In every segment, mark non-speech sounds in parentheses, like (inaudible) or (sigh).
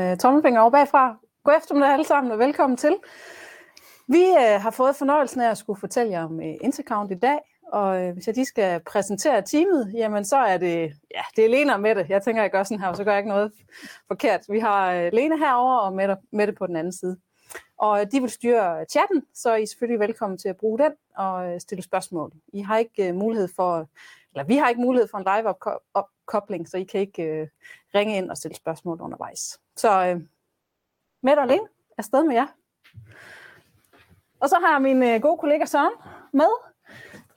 Øh, tommelfinger over bagfra. God eftermiddag alle sammen, og velkommen til. Vi øh, har fået fornøjelsen af at skulle fortælle jer om øh, Intercount i dag, og øh, hvis jeg lige skal præsentere teamet, jamen så er det, ja, det er Lena og Mette. Jeg tænker, jeg gør sådan her, og så gør jeg ikke noget forkert. Vi har øh, Lena herover og Mette, Mette på den anden side. Og øh, de vil styre chatten, så I er selvfølgelig velkommen til at bruge den og øh, stille spørgsmål. I har ikke øh, mulighed for, eller vi har ikke mulighed for en live opkobling, så I kan ikke øh, ringe ind og stille spørgsmål undervejs. Så øh, Mette og Lene, afsted med jer. Og så har jeg min øh, gode kollega Søren med.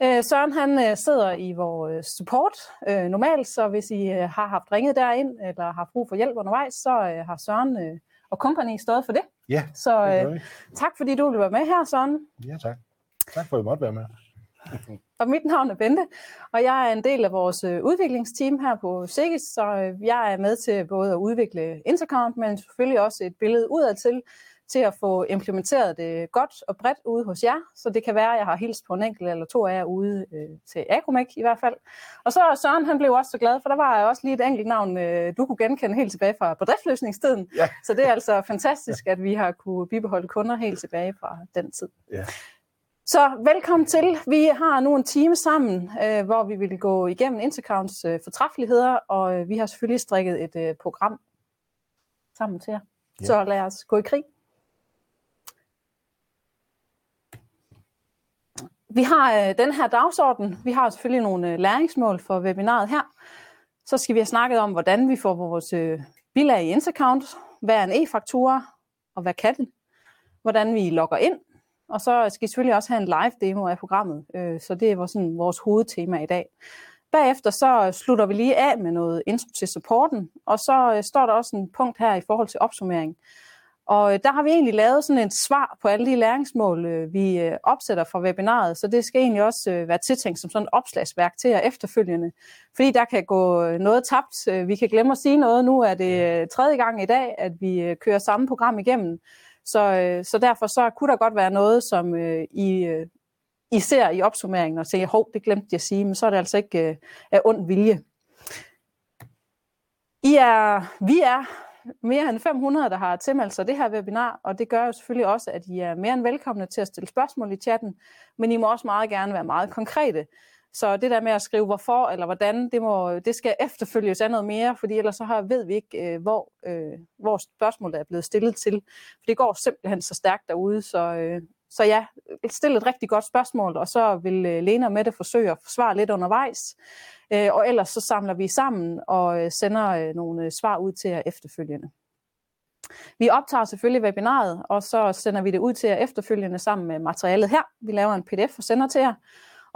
Øh, Søren han øh, sidder i vores support øh, normalt, så hvis I øh, har haft ringet derind, eller har brug for hjælp undervejs, så øh, har Søren øh, og company stået for det. Ja, Så øh, tak fordi du vil være med her, Søren. Ja, tak. Tak for at I måtte være med. (laughs) Og mit navn er Bente, og jeg er en del af vores øh, udviklingsteam her på Sikkes, så øh, jeg er med til både at udvikle Intercount, men selvfølgelig også et billede udadtil, til at få implementeret det godt og bredt ude hos jer. Så det kan være, at jeg har hilst på en enkelt eller to af jer ude øh, til Agromec i hvert fald. Og så Søren, han blev også så glad, for der var også lige et enkelt navn, øh, du kunne genkende helt tilbage fra bedriftløsningstiden. Ja. Så det er altså fantastisk, at vi har kunne bibeholde kunder helt tilbage fra den tid. Ja. Så velkommen til. Vi har nu en time sammen, øh, hvor vi vil gå igennem Intercounts øh, fortræffeligheder, og øh, vi har selvfølgelig strikket et øh, program sammen til jer. Ja. Så lad os gå i krig. Vi har øh, den her dagsorden. Vi har selvfølgelig nogle øh, læringsmål for webinaret her. Så skal vi have snakket om, hvordan vi får vores øh, bilag i Intercount, hvad er en e-faktura, og hvad kan den, hvordan vi logger ind, og så skal vi selvfølgelig også have en live demo af programmet, øh, så det er vores, sådan, vores hovedtema i dag. Bagefter så slutter vi lige af med noget intro til supporten, og så øh, står der også en punkt her i forhold til opsummering. Og øh, der har vi egentlig lavet sådan et svar på alle de læringsmål, vi opsætter fra webinaret, så det skal egentlig også være tiltænkt som sådan et opslagsværk til jer efterfølgende. Fordi der kan gå noget tabt. Vi kan glemme at sige noget. Nu er det tredje gang i dag, at vi kører samme program igennem. Så, øh, så derfor så kunne der godt være noget, som øh, I, øh, I ser i opsummeringen og siger, hov, det glemte jeg at sige, men så er det altså ikke øh, af ond vilje. I er, vi er mere end 500, der har tilmeldt sig det her webinar, og det gør jo selvfølgelig også, at I er mere end velkomne til at stille spørgsmål i chatten, men I må også meget gerne være meget konkrete. Så det der med at skrive hvorfor eller hvordan, det, må, det skal efterfølges af noget mere, fordi ellers så har, ved vi ikke, øh, hvor, øh, hvor spørgsmålet er blevet stillet til. For det går simpelthen så stærkt derude, så, øh, så ja, stil et rigtig godt spørgsmål, og så vil øh, Lena og Mette forsøge at forsvare lidt undervejs. Øh, og ellers så samler vi sammen og øh, sender øh, nogle øh, svar ud til jer efterfølgende. Vi optager selvfølgelig webinaret, og så sender vi det ud til jer efterfølgende sammen med materialet her. Vi laver en pdf og sender til jer.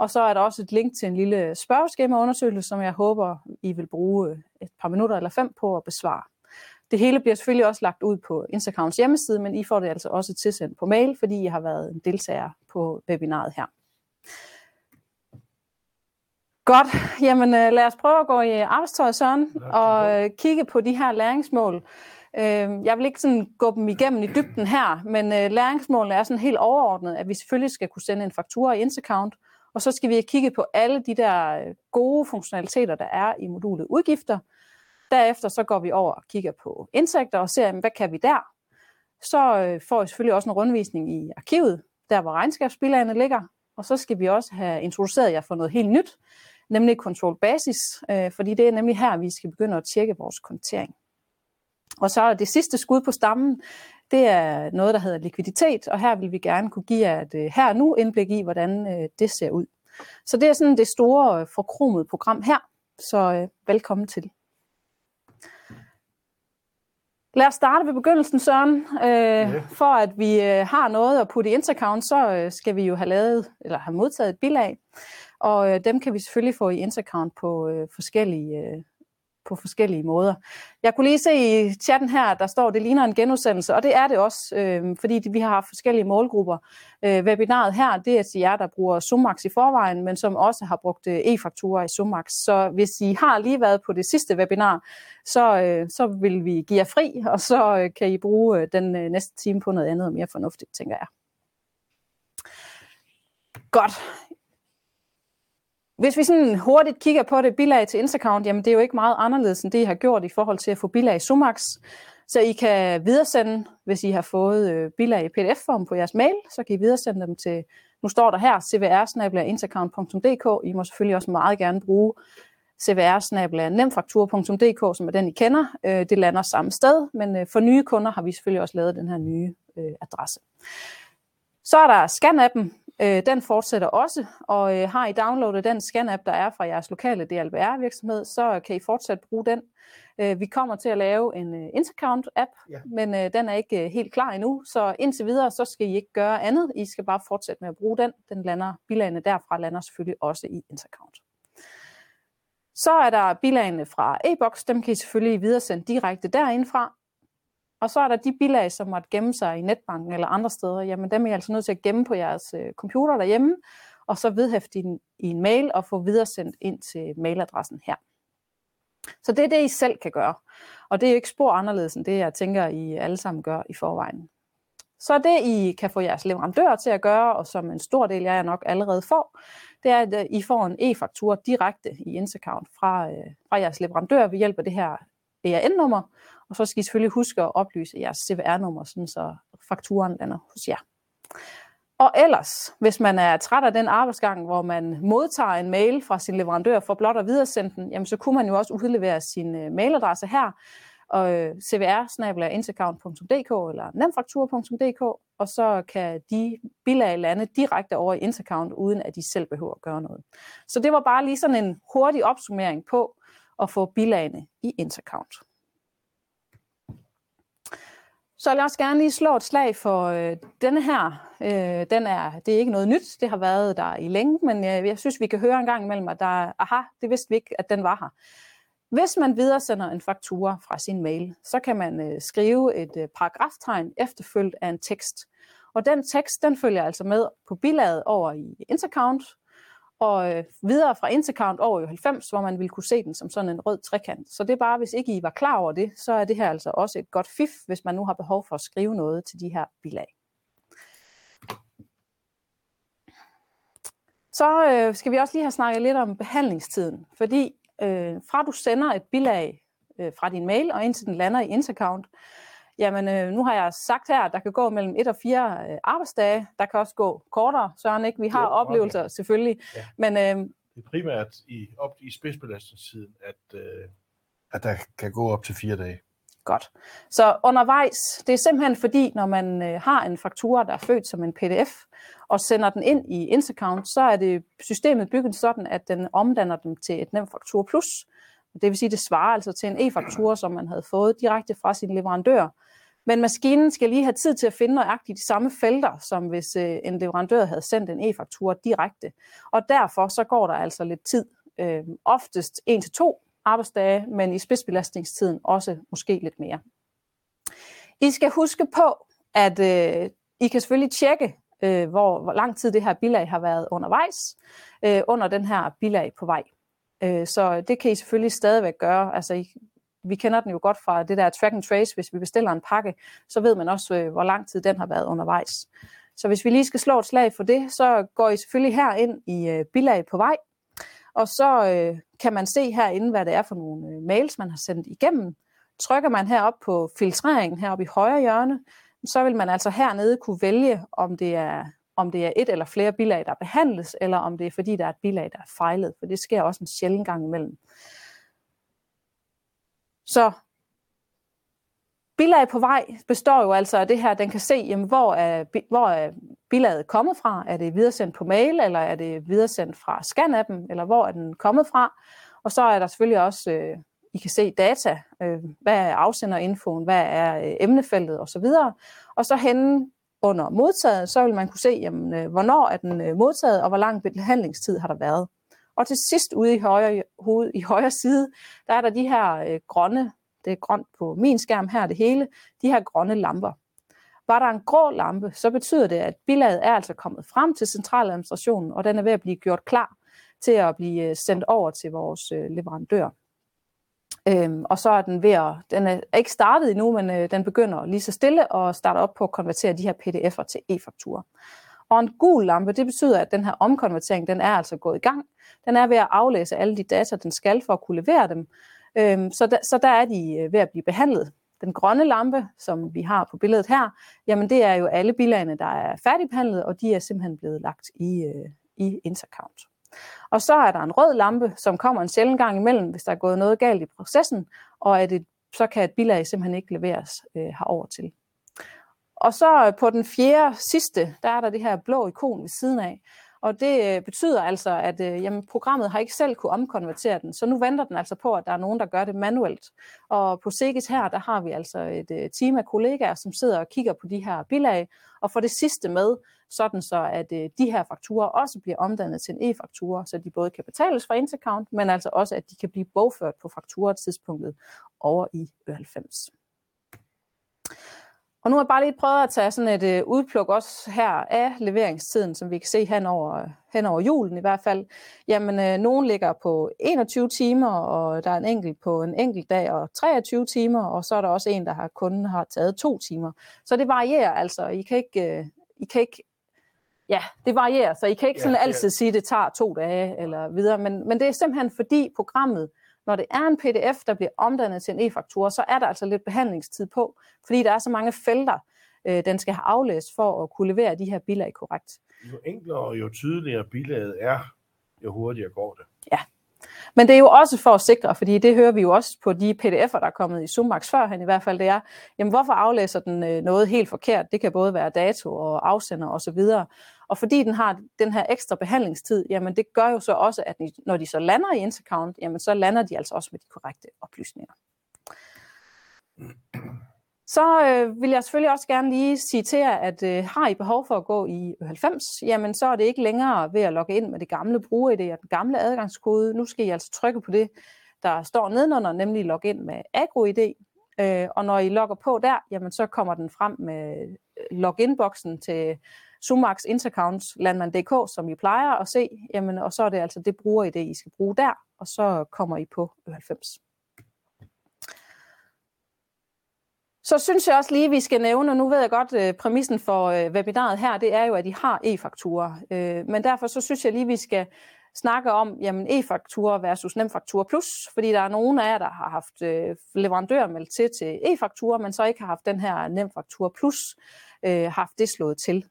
Og så er der også et link til en lille spørgeskemaundersøgelse, som jeg håber, I vil bruge et par minutter eller fem på at besvare. Det hele bliver selvfølgelig også lagt ud på Instagrams hjemmeside, men I får det altså også tilsendt på mail, fordi I har været en deltager på webinaret her. Godt, jamen øh, lad os prøve at gå i arbejdstøjet, Søren, og øh, kigge på de her læringsmål. Øh, Jeg vil ikke sådan gå dem igennem i dybden her, men læringsmålene er sådan helt overordnet, at vi selvfølgelig skal kunne sende en faktura i Intercount, og så skal vi kigge på alle de der øh, gode funktionaliteter, der er i modulet udgifter. Derefter så går vi over og kigger på indtægter og ser, hvad kan vi der? Så øh, får vi selvfølgelig også en rundvisning i arkivet, der hvor regnskabsbilagene ligger. Og så skal vi også have introduceret jer for noget helt nyt, nemlig Control Basis, øh, fordi det er nemlig her, vi skal begynde at tjekke vores kontering. Og så er det sidste skud på stammen, det er noget, der hedder likviditet, og her vil vi gerne kunne give jer et øh, her nu indblik i, hvordan øh, det ser ud. Så det er sådan det store øh, forkromede program her, så velkommen til. Lad os starte ved begyndelsen, Søren. Øh, Ja. For at vi øh, har noget at putte i Intercount, så øh, skal vi jo have lavet eller have modtaget et bilag. Og øh, dem kan vi selvfølgelig få i Intercount på øh, forskellige på forskellige måder. Jeg kunne lige se i chatten her, der står, det ligner en genudsendelse, og det er det også, øh, fordi vi har haft forskellige målgrupper. Øh, webinaret her, det er til jer, der bruger Sumax i forvejen, men som også har brugt øh, e-fakturer i Sumax. Så hvis I har lige været på det sidste webinar, så, øh, så vil vi give jer fri, og så øh, kan I bruge øh, den øh, næste time på noget andet og mere fornuftigt, tænker jeg. Godt. Hvis vi sådan hurtigt kigger på det bilag til Instacount, jamen det er jo ikke meget anderledes end det, I har gjort i forhold til at få bilag i Sumax. Så I kan videresende, hvis I har fået øh, bilag i pdf-form på jeres mail, så kan I videresende dem til, nu står der her, cvr I må selvfølgelig også meget gerne bruge cvr som er den, I kender. Øh, det lander samme sted, men øh, for nye kunder har vi selvfølgelig også lavet den her nye adresse. Så er der scan-appen. Øh, den fortsætter også, og øh, har I downloadet den scan-app, der er fra jeres lokale DLBR-virksomhed, så kan I fortsat bruge den. Øh, vi kommer til at lave en øh, Intercount-app, ja. men øh, den er ikke øh, helt klar endnu, så indtil videre, så skal I ikke gøre andet. I skal bare fortsætte med at bruge den. Den lander, bilagene derfra lander selvfølgelig også i Intercount. Så er der bilagene fra e-boks, dem kan I selvfølgelig videresende direkte derindfra. Og så er der de bilag, som måtte gemme sig i netbanken eller andre steder. Jamen dem er I altså nødt til at gemme på jeres øh, computer derhjemme, og så vedhæfte i en mail og få videresendt ind til mailadressen her. Så det er det, I selv kan gøre. Og det er jo ikke spor anderledes end det, jeg tænker, I alle sammen gør i forvejen. Så det, I kan få jeres leverandør til at gøre, og som en stor del af jer nok allerede får, det er, at I får en e-faktura direkte i Instacount fra, øh, fra jeres leverandør ved hjælp af det her ERN-nummer, og så skal I selvfølgelig huske at oplyse jeres CVR-nummer, sådan så fakturen lander hos jer. Og ellers, hvis man er træt af den arbejdsgang, hvor man modtager en mail fra sin leverandør for blot at videresende den, jamen så kunne man jo også udlevere sin øh, mailadresse her, og øh, cvr eller nemfaktur.dk, og så kan de bilag lande direkte over i Intercount, uden at de selv behøver at gøre noget. Så det var bare lige sådan en hurtig opsummering på at få bilagene i Intercount. Så jeg os også gerne lige slå et slag for øh, denne her. Øh, den er, det er ikke noget nyt, det har været der i længe, men øh, jeg synes, vi kan høre en gang imellem, at der, aha, det vidste vi ikke, at den var her. Hvis man videresender en faktura fra sin mail, så kan man øh, skrive et øh, paragraftegn efterfulgt af en tekst. Og den tekst, den følger altså med på bilaget over i Intercount, og øh, videre fra Intercount over i 90, hvor man ville kunne se den som sådan en rød trekant. Så det er bare, hvis ikke I var klar over det, så er det her altså også et godt fif, hvis man nu har behov for at skrive noget til de her bilag. Så øh, skal vi også lige have snakket lidt om behandlingstiden, fordi øh, fra du sender et bilag øh, fra din mail og indtil den lander i Intercount, jamen øh, nu har jeg sagt her, at der kan gå mellem et og fire øh, arbejdsdage. Der kan også gå kortere, Søren, ikke? Vi har jo, oplevelser okay. selvfølgelig. Ja. Men, øh, det er primært i, op i spidsbelastningstiden, at, øh, at der kan gå op til fire dage. Godt. Så undervejs, det er simpelthen fordi, når man øh, har en faktura, der er født som en pdf, og sender den ind i Instacount, så er det systemet bygget sådan, at den omdanner den til et nem faktura plus. Det vil sige, det svarer altså til en e-faktura, som man havde fået direkte fra sin leverandør. Men maskinen skal lige have tid til at finde nøjagtigt de samme felter, som hvis øh, en leverandør havde sendt en e-faktura direkte. Og derfor så går der altså lidt tid. Øh, oftest 1-2 arbejdsdage, men i spidsbelastningstiden også måske lidt mere. I skal huske på, at øh, I kan selvfølgelig tjekke, øh, hvor, hvor lang tid det her bilag har været undervejs, øh, under den her bilag på vej. Øh, så det kan I selvfølgelig stadigvæk gøre. Altså, I, vi kender den jo godt fra det der track and trace, hvis vi bestiller en pakke, så ved man også, øh, hvor lang tid den har været undervejs. Så hvis vi lige skal slå et slag for det, så går I selvfølgelig her ind i øh, bilag på vej, og så øh, kan man se herinde, hvad det er for nogle øh, mails, man har sendt igennem. Trykker man herop på filtreringen heroppe i højre hjørne, så vil man altså hernede kunne vælge, om det er om det er et eller flere bilag, der behandles, eller om det er fordi, der er et bilag, der er fejlet, for det sker også en sjældent gang imellem. Så bilag på vej består jo altså af det her, den kan se, jamen, hvor, er, hvor er bilaget kommet fra? Er det videresendt på mail, eller er det videresendt fra scan-appen, eller hvor er den kommet fra? Og så er der selvfølgelig også, øh, I kan se data, øh, hvad er afsenderinfoen, hvad er øh, emnefeltet osv. Og så henne under modtaget, så vil man kunne se, jamen, øh, hvornår er den øh, modtaget, og hvor lang behandlingstid har der været. Og til sidst ude i højre, hoved, i højre side, der er der de her øh, grønne, det er grønt på min skærm her det hele, de her grønne lamper. Var der en grå lampe, så betyder det, at bilaget er altså kommet frem til centraladministrationen, og den er ved at blive gjort klar til at blive øh, sendt over til vores øh, leverandør. Øhm, og så er den ved at, den er ikke startet endnu, men øh, den begynder lige så stille og starte op på at konvertere de her pdf'er til e-fakturer. Og en gul lampe, det betyder, at den her omkonvertering, den er altså gået i gang. Den er ved at aflæse alle de data, den skal for at kunne levere dem. Øhm, så, der, så der er de øh, ved at blive behandlet. Den grønne lampe, som vi har på billedet her, jamen det er jo alle bilagene, der er færdigbehandlet, og de er simpelthen blevet lagt i, øh, i Intercount. Og så er der en rød lampe, som kommer en sjældent gang imellem, hvis der er gået noget galt i processen, og at et, så kan et bilag simpelthen ikke leveres øh, herover til. Og så øh, på den fjerde sidste, der er der det her blå ikon ved siden af. Og det øh, betyder altså, at øh, jamen, programmet har ikke selv kunne omkonvertere den, så nu venter den altså på, at der er nogen, der gør det manuelt. Og på Segis her, der har vi altså et øh, team af kollegaer, som sidder og kigger på de her bilag, og får det sidste med, sådan så at øh, de her fakturer også bliver omdannet til en e-faktura, så de både kan betales fra Intercount, men altså også, at de kan blive bogført på fakturetidspunktet over i 90. Og nu har jeg bare lige prøvet at tage sådan et øh, udpluk også her af leveringstiden, som vi kan se hen over, hen over julen i hvert fald. Jamen, øh, nogen ligger på 21 timer, og der er en enkelt på en enkelt dag og 23 timer, og så er der også en, der har kun har taget to timer. Så det varierer altså. I kan ikke, øh, I kan ikke ja, det varierer, så I kan ikke sådan ja, altid sige, at det tager to dage eller videre, men, men det er simpelthen fordi programmet når det er en pdf, der bliver omdannet til en e-faktura, så er der altså lidt behandlingstid på, fordi der er så mange felter, øh, den skal have aflæst for at kunne levere de her bilag korrekt. Jo enklere og jo tydeligere bilaget er, jo hurtigere går det. Ja, men det er jo også for at sikre, fordi det hører vi jo også på de pdf'er, der er kommet i Sumax førhen i hvert fald, det er, jamen hvorfor aflæser den øh, noget helt forkert? Det kan både være dato og afsender osv. Og, og fordi den har den her ekstra behandlingstid, jamen det gør jo så også, at når de så lander i Intercount, jamen så lander de altså også med de korrekte oplysninger. Så øh, vil jeg selvfølgelig også gerne lige sige til jer, at øh, har I behov for at gå i 90, jamen så er det ikke længere ved at logge ind med det gamle bruger-ID og den gamle adgangskode. Nu skal I altså trykke på det, der står nedenunder, nemlig logge ind med AgroID. Øh, og når I logger på der, jamen så kommer den frem med øh, login-boksen til Sumax Intercount Landmand.dk, som I plejer at se, jamen, og så er det altså det bruger I det, I skal bruge der, og så kommer I på 90. Så synes jeg også lige, at vi skal nævne, og nu ved jeg godt, at øh, præmissen for øh, webinaret her, det er jo, at I har e-fakturer. Øh, men derfor så synes jeg lige, at vi skal snakke om jamen, e-fakturer versus nemfakturer plus, fordi der er nogen af jer, der har haft øh, leverandører meldt til til e-fakturer, men så ikke har haft den her nemfaktur plus, øh, haft det slået til.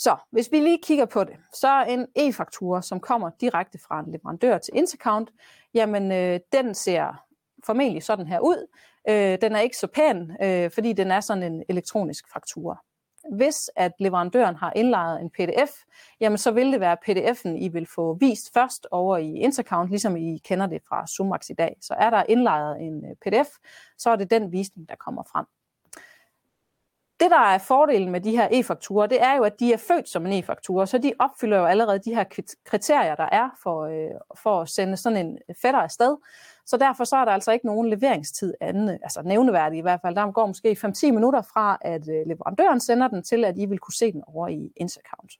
Så hvis vi lige kigger på det, så er en e-faktura, som kommer direkte fra en leverandør til Intercount, jamen øh, den ser formentlig sådan her ud. Øh, den er ikke så pæn, øh, fordi den er sådan en elektronisk faktura. Hvis at leverandøren har indlejret en pdf, jamen så vil det være pdf'en, I vil få vist først over i Intercount, ligesom I kender det fra Sumax i dag. Så er der indlejret en øh, pdf, så er det den visning, der kommer frem. Det, der er fordelen med de her e-fakturer, det er jo, at de er født som en e-faktura, så de opfylder jo allerede de her kriterier, der er for, øh, for at sende sådan en fætter afsted. Så derfor så er der altså ikke nogen leveringstid anden, altså nævneværdig i hvert fald. Der går måske 5-10 minutter fra, at øh, leverandøren sender den til, at I vil kunne se den over i Instaccount.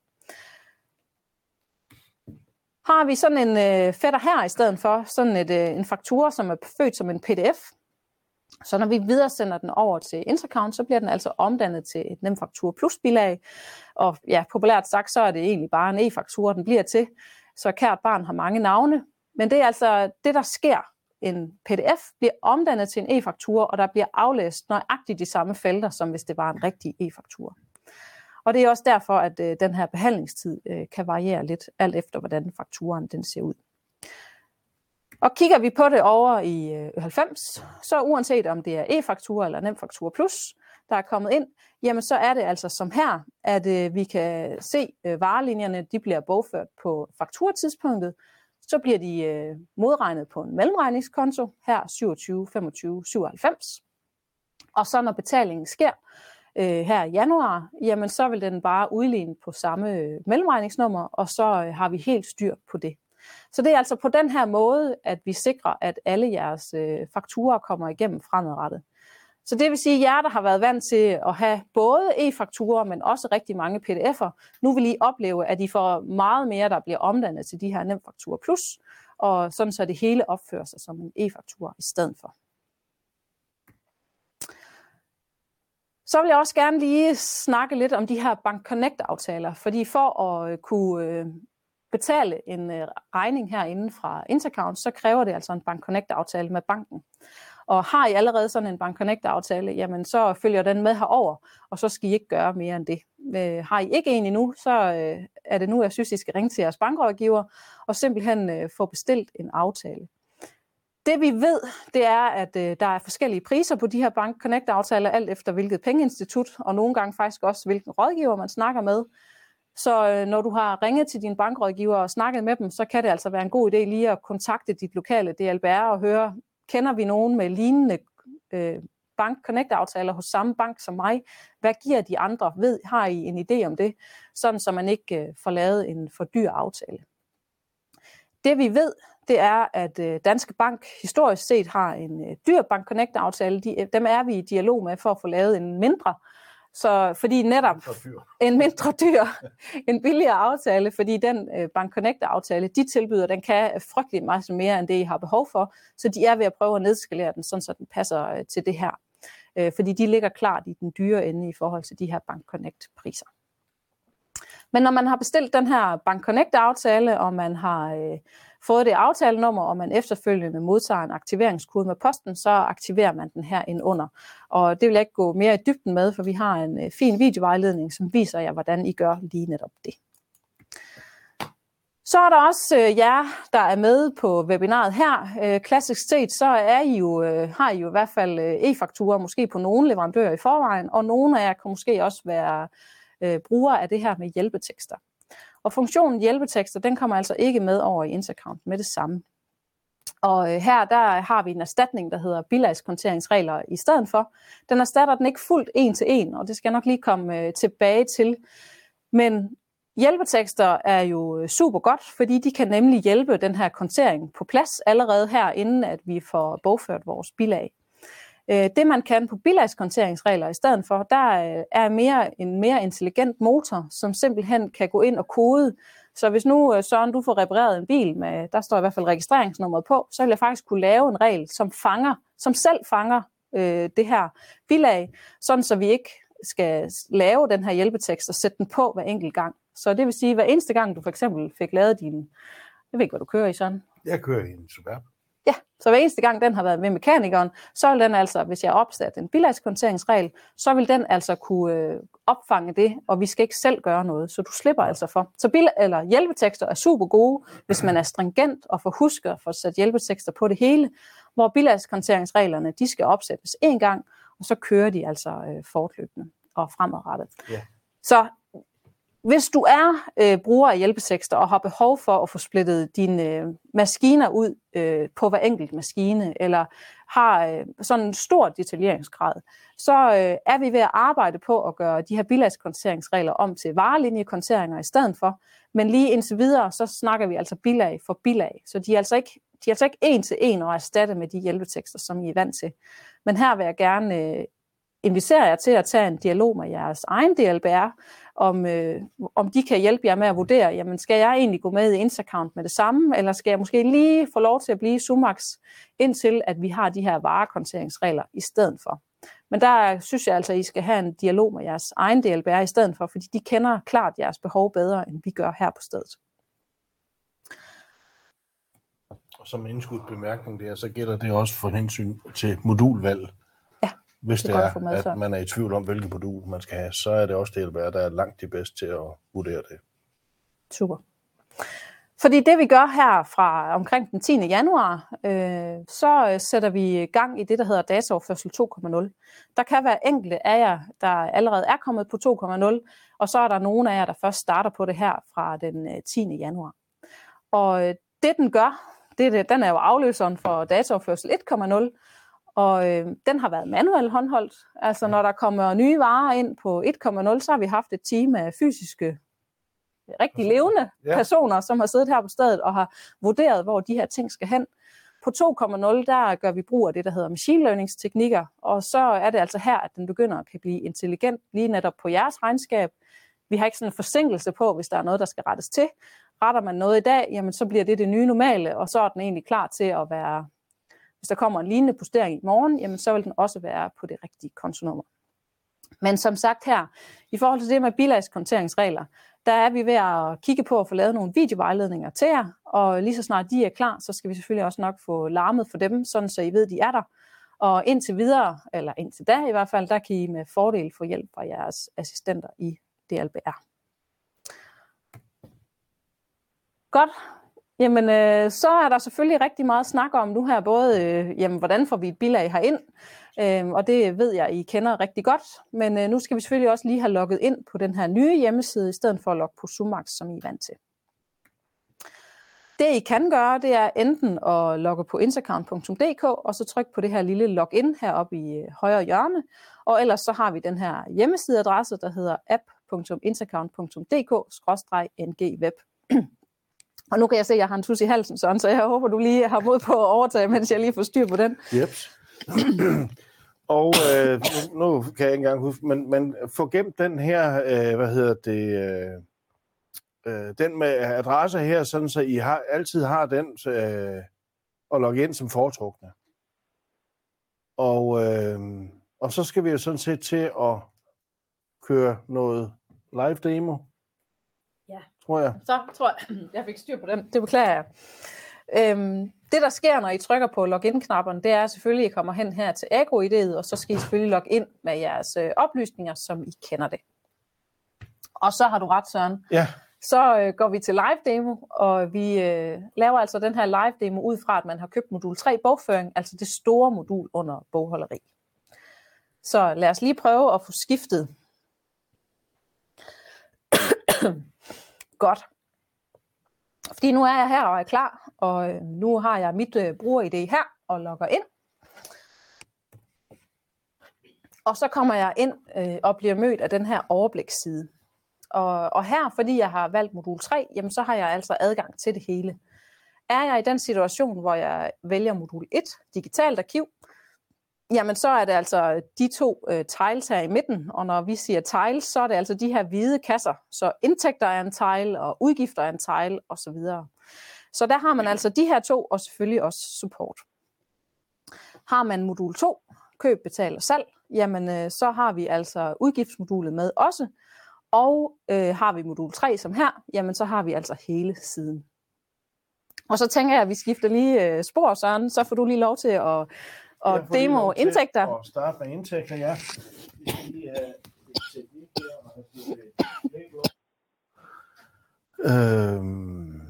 Har vi sådan en øh, fætter her i stedet for, sådan et, øh, en faktura, som er født som en pdf, så når vi videresender den over til Intercount, så bliver den altså omdannet til et nemfaktur plus bilag. Og ja, populært sagt, så er det egentlig bare en e-faktura, den bliver til. Så kært barn har mange navne. Men det er altså det, der sker. En pdf bliver omdannet til en e-faktura, og der bliver aflæst nøjagtigt de samme felter, som hvis det var en rigtig e-faktura. Og det er også derfor, at øh, den her behandlingstid øh, kan variere lidt, alt efter hvordan fakturen den ser ud. Og kigger vi på det over i øh, 90, så uanset om det er e-faktura eller nemfaktura plus, der er kommet ind, jamen så er det altså som her, at øh, vi kan se øh, varelinjerne, de bliver bogført på fakturatidspunktet, så bliver de øh, modregnet på en mellemregningskonto, her 27, 25, 97. Og så når betalingen sker øh, her i januar, jamen så vil den bare udligne på samme øh, mellemregningsnummer, og så øh, har vi helt styr på det. Så det er altså på den her måde, at vi sikrer, at alle jeres øh, fakturer kommer igennem fremadrettet. Så det vil sige, at jer, der har været vant til at have både e-fakturer, men også rigtig mange pdf'er, nu vil I opleve, at I får meget mere, der bliver omdannet til de her nemfakturer plus, og sådan så det hele opfører sig som en e-faktur i stedet for. Så vil jeg også gerne lige snakke lidt om de her Bank Connect-aftaler, fordi for at øh, kunne øh, betale en øh, regning herinde fra Intercount, så kræver det altså en Bank Connect-aftale med banken. Og har I allerede sådan en Bank Connect-aftale, jamen så følger den med herover, og så skal I ikke gøre mere end det. Øh, har I ikke en endnu, så øh, er det nu, jeg synes, I skal ringe til jeres bankrådgiver og simpelthen øh, få bestilt en aftale. Det vi ved, det er, at øh, der er forskellige priser på de her Bank Connect-aftaler, alt efter hvilket pengeinstitut, og nogle gange faktisk også hvilken rådgiver man snakker med. Så øh, når du har ringet til din bankrådgiver og snakket med dem, så kan det altså være en god idé lige at kontakte dit lokale DLBR og høre, kender vi nogen med lignende øh, Bank Connect-aftaler hos samme bank som mig? Hvad giver de andre? Ved, har I en idé om det? Sådan, så man ikke øh, får lavet en for dyr aftale. Det vi ved, det er, at øh, Danske Bank historisk set har en øh, dyr Bank Connect-aftale. De, dem er vi i dialog med for at få lavet en mindre så fordi netop en mindre dyr, en billigere aftale, fordi den øh, Bank Connect-aftale, de tilbyder, den kan frygtelig meget mere end det, I har behov for. Så de er ved at prøve at nedskalere den, sådan så den passer øh, til det her. Øh, fordi de ligger klart i den dyre ende i forhold til de her Bank Connect-priser. Men når man har bestilt den her Bank Connect-aftale, og man har øh, fået det aftalenummer, og man efterfølgende modtager en aktiveringskode med posten, så aktiverer man den her ind under. Og det vil jeg ikke gå mere i dybden med, for vi har en øh, fin videovejledning, som viser jer, hvordan I gør lige netop det. Så er der også øh, jer, der er med på webinaret her. Øh, klassisk set, så er I jo, øh, har I jo i hvert fald øh, e-fakturer, måske på nogle leverandører i forvejen, og nogle af jer kan måske også være øh, brugere af det her med hjælpetekster. Og funktionen hjælpetekster, den kommer altså ikke med over i Intercount med det samme. Og øh, her der har vi en erstatning, der hedder bilagskonteringsregler i stedet for. Den erstatter den ikke fuldt en til en, og det skal jeg nok lige komme øh, tilbage til. Men hjælpetekster er jo øh, super godt, fordi de kan nemlig hjælpe den her kontering på plads allerede her, inden at vi får bogført vores bilag. Øh, det man kan på bilagskonteringsregler i stedet for, der øh, er mere en mere intelligent motor, som simpelthen kan gå ind og kode. Så hvis nu, øh, Søren, du får repareret en bil, med, der står i hvert fald registreringsnummeret på, så vil jeg faktisk kunne lave en regel, som fanger, som selv fanger øh, det her bilag, sådan så vi ikke skal lave den her hjælpetekst og sætte den på hver enkelt gang. Så det vil sige, at hver eneste gang, du for eksempel fik lavet din, jeg ved ikke, hvad du kører i sådan. Jeg kører i en Superb. Så hver eneste gang den har været med mekanikeren, så vil den altså, hvis jeg opsat en bilagskonteringsregel, så vil den altså kunne øh, opfange det, og vi skal ikke selv gøre noget, så du slipper altså for. Så bil eller hjælpetekster er super gode, hvis man er stringent og får husket at få sat hjælpetekster på det hele, hvor bilagskonteringsreglerne, de skal opsættes en gang, og så kører de altså øh, fortløbende og fremadrettet. Yeah. Så hvis du er øh, bruger af hjælpetekster og har behov for at få splittet dine øh, maskiner ud øh, på hver enkelt maskine, eller har øh, sådan en stor detaljeringsgrad, så øh, er vi ved at arbejde på at gøre de her bilagskonteringsregler om til varelinjekonteringer i stedet for. Men lige indtil videre, så snakker vi altså bilag for bilag. Så de er altså ikke, de er altså ikke en til en at erstatte med de hjælpetekster, som I er vant til. Men her vil jeg gerne øh, invitere jer til at tage en dialog med jeres egen DLBR, om, øh, om de kan hjælpe jer med at vurdere, jamen skal jeg egentlig gå med i Instacount med det samme, eller skal jeg måske lige få lov til at blive Sumax, indtil at vi har de her varekonteringsregler i stedet for. Men der synes jeg altså, at I skal have en dialog med jeres egen DLBR i stedet for, fordi de kender klart jeres behov bedre, end vi gør her på stedet. Og som indskudt bemærkning der, så gælder det også for hensyn til modulvalg. Hvis det, det er, at man er i tvivl om, hvilket modul man skal have, så er det også DLBR, der er langt de bedste til at vurdere det. Super. Fordi det vi gør her fra omkring den 10. januar, øh, så sætter vi gang i det, der hedder dataoverførsel 2.0. Der kan være enkelte af jer, der allerede er kommet på 2.0, og så er der nogle af jer, der først starter på det her fra den 10. Øh, januar. Og øh, det den gør, det, det, den er jo afløseren for dataoverførsel 1.0, og øh, den har været manuelt håndholdt. Altså når der kommer nye varer ind på 1.0, så har vi haft et team af fysiske, rigtig levende ja. personer, som har siddet her på stedet og har vurderet, hvor de her ting skal hen. På 2.0, der gør vi brug af det, der hedder machine learning teknikker, og så er det altså her, at den begynder at kan blive intelligent lige netop på jeres regnskab. Vi har ikke sådan en forsinkelse på, hvis der er noget, der skal rettes til. Retter man noget i dag, jamen så bliver det det nye normale, og så er den egentlig klar til at være hvis der kommer en lignende postering i morgen, jamen så vil den også være på det rigtige kontonummer. Men som sagt her, i forhold til det med bilagskonteringsregler, der er vi ved at kigge på at få lavet nogle videovejledninger til jer, og lige så snart de er klar, så skal vi selvfølgelig også nok få larmet for dem, sådan så I ved, de er der. Og indtil videre, eller indtil da i hvert fald, der kan I med fordel få hjælp fra jeres assistenter i DLBR. Godt. Jamen, øh, så er der selvfølgelig rigtig meget snak om nu her, både, øh, jamen, hvordan får vi et bilag herind, øh, og det ved jeg, I kender rigtig godt, men øh, nu skal vi selvfølgelig også lige have logget ind på den her nye hjemmeside, i stedet for at logge på Sumax, som I er vant til. Det I kan gøre, det er enten at logge på intercount.dk, og så trykke på det her lille login heroppe i øh, højre hjørne, og ellers så har vi den her hjemmesideadresse, der hedder app.intercount.dk-ngweb. (clears throat) Og nu kan jeg se, at jeg har en tus i halsen, sådan, så jeg håber, du lige har mod på at overtage, mens jeg lige får styr på den. Yep. (clears throat) Og øh, nu, nu kan jeg ikke engang huske, men, men få gemt den her, øh, hvad hedder det, øh, øh, den med adresse her, sådan så I har, altid har den øh, at logge ind som foretrukne. Og, øh, og så skal vi jo sådan set til at køre noget live demo tror jeg. Så tror jeg, (clears throat) jeg fik styr på den. Det beklager jeg. Øhm, det, der sker, når I trykker på login-knapperne, det er selvfølgelig, at I kommer hen her til Agro-idéet, og så skal I selvfølgelig logge ind med jeres øh, oplysninger, som I kender det. Og så har du ret, Søren. Ja. Så øh, går vi til live demo, og vi øh, laver altså den her live demo ud fra, at man har købt modul 3 bogføring, altså det store modul under bogholderi. Så lad os lige prøve at få skiftet Godt. Fordi nu er jeg her og er klar, og øh, nu har jeg mit øh, bruger-ID her og logger ind. Og så kommer jeg ind øh, og bliver mødt af den her overbliksside. Og, og her, fordi jeg har valgt modul 3, jamen så har jeg altså adgang til det hele. Er jeg i den situation, hvor jeg vælger modul 1, digitalt arkiv, Jamen, så er det altså de to øh, tiles her i midten, og når vi siger tiles, så er det altså de her hvide kasser. Så indtægter er en tile, og udgifter er en tile, og så videre. Så der har man altså de her to, og selvfølgelig også support. Har man modul 2, køb, betal og salg, jamen øh, så har vi altså udgiftsmodulet med også, og øh, har vi modul 3 som her, jamen så har vi altså hele siden. Og så tænker jeg, at vi skifter lige øh, spor, Søren, så får du lige lov til at og demo indtægter. Og starte med indtægter, ja. Øhm.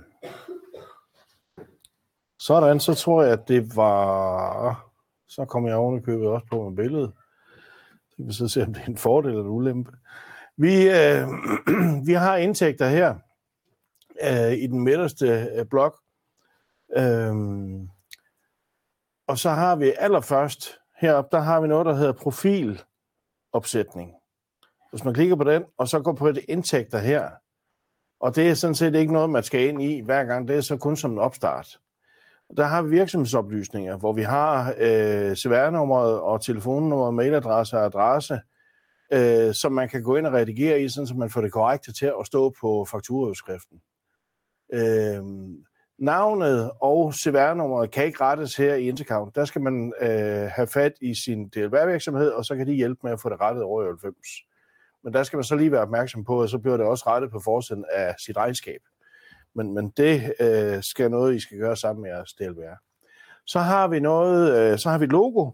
Sådan, så tror jeg, at det var... Så kommer jeg oven købet også på med billedet. Så kan vi så se, om det er en fordel eller en ulempe. Vi, øh, (clears throat) vi har indtægter her øh, i den midterste øh, blok. Øh, og så har vi allerførst heroppe, der har vi noget, der hedder profilopsætning. Hvis man klikker på den, og så går på et indtægter her, og det er sådan set ikke noget, man skal ind i hver gang, det er så kun som en opstart. Der har vi virksomhedsoplysninger, hvor vi har øh, CVR-nummeret og telefonnummer, mailadresse og adresse, øh, som man kan gå ind og redigere i, sådan så man får det korrekte til at stå på fakturaudskriften. Øh, Navnet og CVR-nummeret kan ikke rettes her i Intercount. Der skal man øh, have fat i sin DLR-virksomhed, og så kan de hjælpe med at få det rettet over i 90. Men der skal man så lige være opmærksom på, at så bliver det også rettet på forsiden af sit regnskab. Men, men det øh, skal noget, I skal gøre sammen med jeres DLR. Så har vi noget, øh, så har vi logo,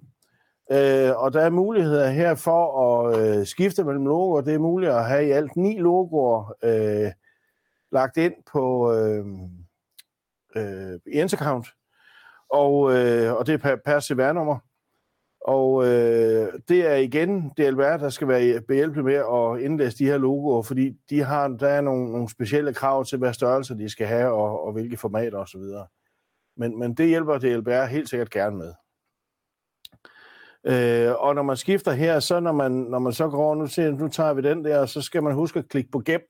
øh, og der er muligheder her for at øh, skifte mellem logoer. Det er muligt at have i alt ni logoer øh, lagt ind på... Øh, øh, intercount, account og, øh, og det er per, per CVR-nummer. Og øh, det er igen DLR, der skal være behjælpelig med at indlæse de her logoer, fordi de har, der er nogle, nogle specielle krav til, hvad størrelse de skal have, og, og hvilke formater osv. Men, men det hjælper DLR helt sikkert gerne med. Øh, og når man skifter her, så når man, når man så går over, nu, siger, nu tager vi den der, så skal man huske at klikke på gem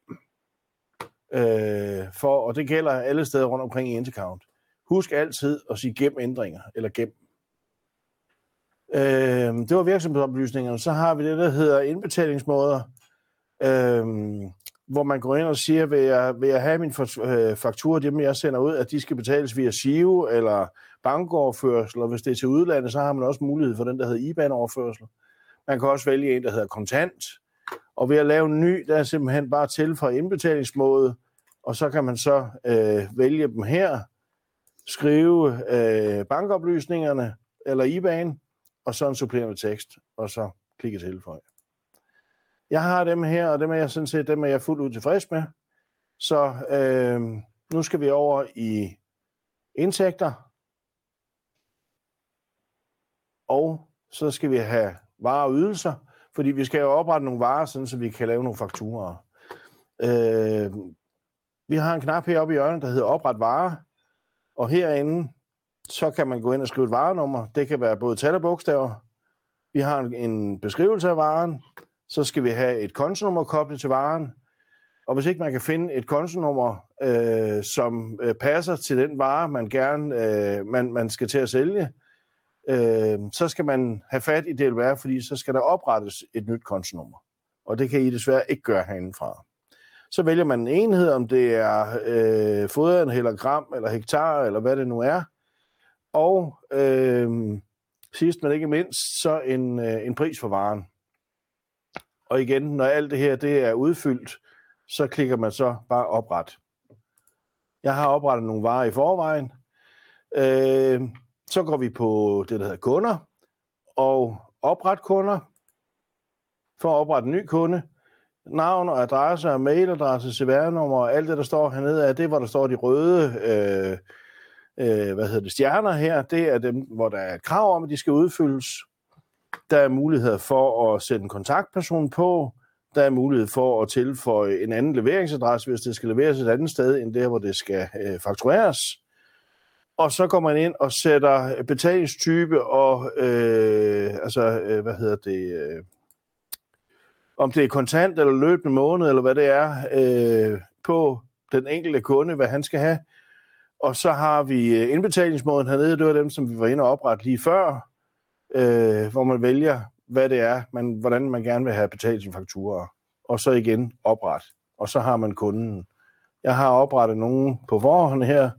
øh, for, og det gælder alle steder rundt omkring i Intercount. Husk altid at sige gem ændringer, eller gem. Øh, det var virksomhedsoplysningerne. Så har vi det, der hedder indbetalingsmåder, øh, hvor man går ind og siger, vil jeg, vil jeg have min øh, faktura, dem jeg sender ud, at de skal betales via SIO eller bankoverførsel, og hvis det er til udlandet, så har man også mulighed for den, der hedder IBAN-overførsel. Man kan også vælge en, der hedder kontant, og ved at lave en ny, der er simpelthen bare til for indbetalingsmåde, og så kan man så øh, vælge dem her, skrive øh, bankoplysningerne eller IBAN, og så en supplerende tekst, og så klikke tilføj. Jeg har dem her, og dem er jeg sådan set dem er jeg fuldt ud tilfreds med. Så øh, nu skal vi over i indtægter. Og så skal vi have varer og ydelser, fordi vi skal jo oprette nogle varer, sådan, så vi kan lave nogle fakturer. Øh, vi har en knap heroppe i hjørnet, der hedder opret vare, og herinde, så kan man gå ind og skrive et varenummer. Det kan være både tal og bogstaver. Vi har en, en beskrivelse af varen, så skal vi have et kontonummer koblet til varen, og hvis ikke man kan finde et kontonummer, øh, som øh, passer til den vare, man gerne øh, man, man skal til at sælge, øh, så skal man have fat i DLR, fordi så skal der oprettes et nyt kontonummer. Og det kan I desværre ikke gøre herindefra. Så vælger man en enhed, om det er øh, foderen, eller gram, eller hektar, eller hvad det nu er. Og øh, sidst men ikke mindst, så en, øh, en pris for varen. Og igen, når alt det her det er udfyldt, så klikker man så bare opret. Jeg har oprettet nogle varer i forvejen. Øh, så går vi på det, der hedder kunder, og opret kunder. For at oprette en ny kunde. Navn og adresse og mailadresse, CVR-nummer og alt det, der står hernede, er det, hvor der står de røde øh, øh, hvad hedder det, stjerner her. Det er dem, hvor der er krav om, at de skal udfyldes. Der er mulighed for at sætte en kontaktperson på. Der er mulighed for at tilføje en anden leveringsadresse, hvis det skal leveres et andet sted, end der, hvor det skal øh, faktureres. Og så går man ind og sætter betalingstype og, øh, altså, øh, hvad hedder det, øh, om det er kontant eller løbende måned, eller hvad det er, øh, på den enkelte kunde, hvad han skal have. Og så har vi øh, indbetalingsmåden hernede, det var dem, som vi var inde og oprette lige før, øh, hvor man vælger, hvad det er, man, hvordan man gerne vil have betalt sin fakturer. Og så igen opret. Og så har man kunden. Jeg har oprettet nogen på forhånd her,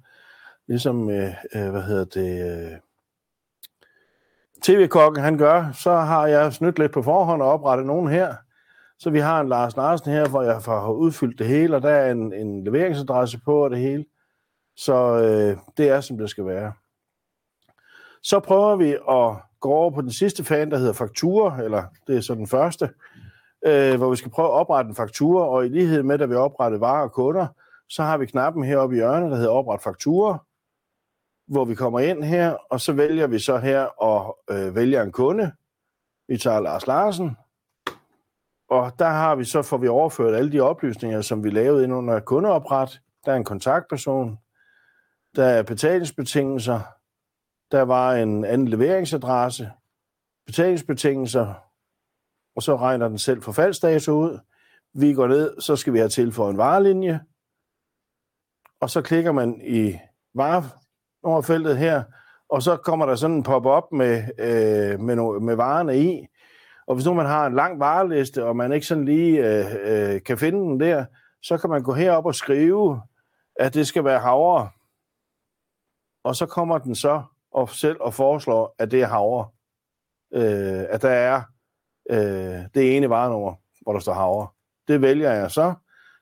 ligesom, øh, øh, hvad hedder det, øh, TV-kokken han gør, så har jeg snydt lidt på forhånd og oprettet nogen her. Så vi har en Lars Larsen her, hvor jeg har udfyldt det hele, og der er en, en leveringsadresse på og det hele. Så øh, det er, som det skal være. Så prøver vi at gå over på den sidste fan, der hedder faktura, eller det er så den første, øh, hvor vi skal prøve at oprette en faktura, og i lighed med, at vi opretter varer og kunder, så har vi knappen heroppe i hjørnet, der hedder opret faktura, hvor vi kommer ind her, og så vælger vi så her og øh, vælger en kunde. Vi tager Lars Larsen, og der har vi så får vi overført alle de oplysninger, som vi lavede ind under kundeopret. Der er en kontaktperson, der er betalingsbetingelser, der var en anden leveringsadresse, betalingsbetingelser, og så regner den selv forfaldsdato ud. Vi går ned, så skal vi have tilføjet en varelinje, og så klikker man i varenummerfeltet her, og så kommer der sådan en pop-up med, øh, med, no, med varerne i. Og hvis nu man har en lang vareliste, og man ikke sådan lige øh, øh, kan finde den der, så kan man gå herop og skrive, at det skal være havre. Og så kommer den så og selv og foreslår, at det er havre. Øh, at der er øh, det ene varenummer, hvor der står havre. Det vælger jeg så.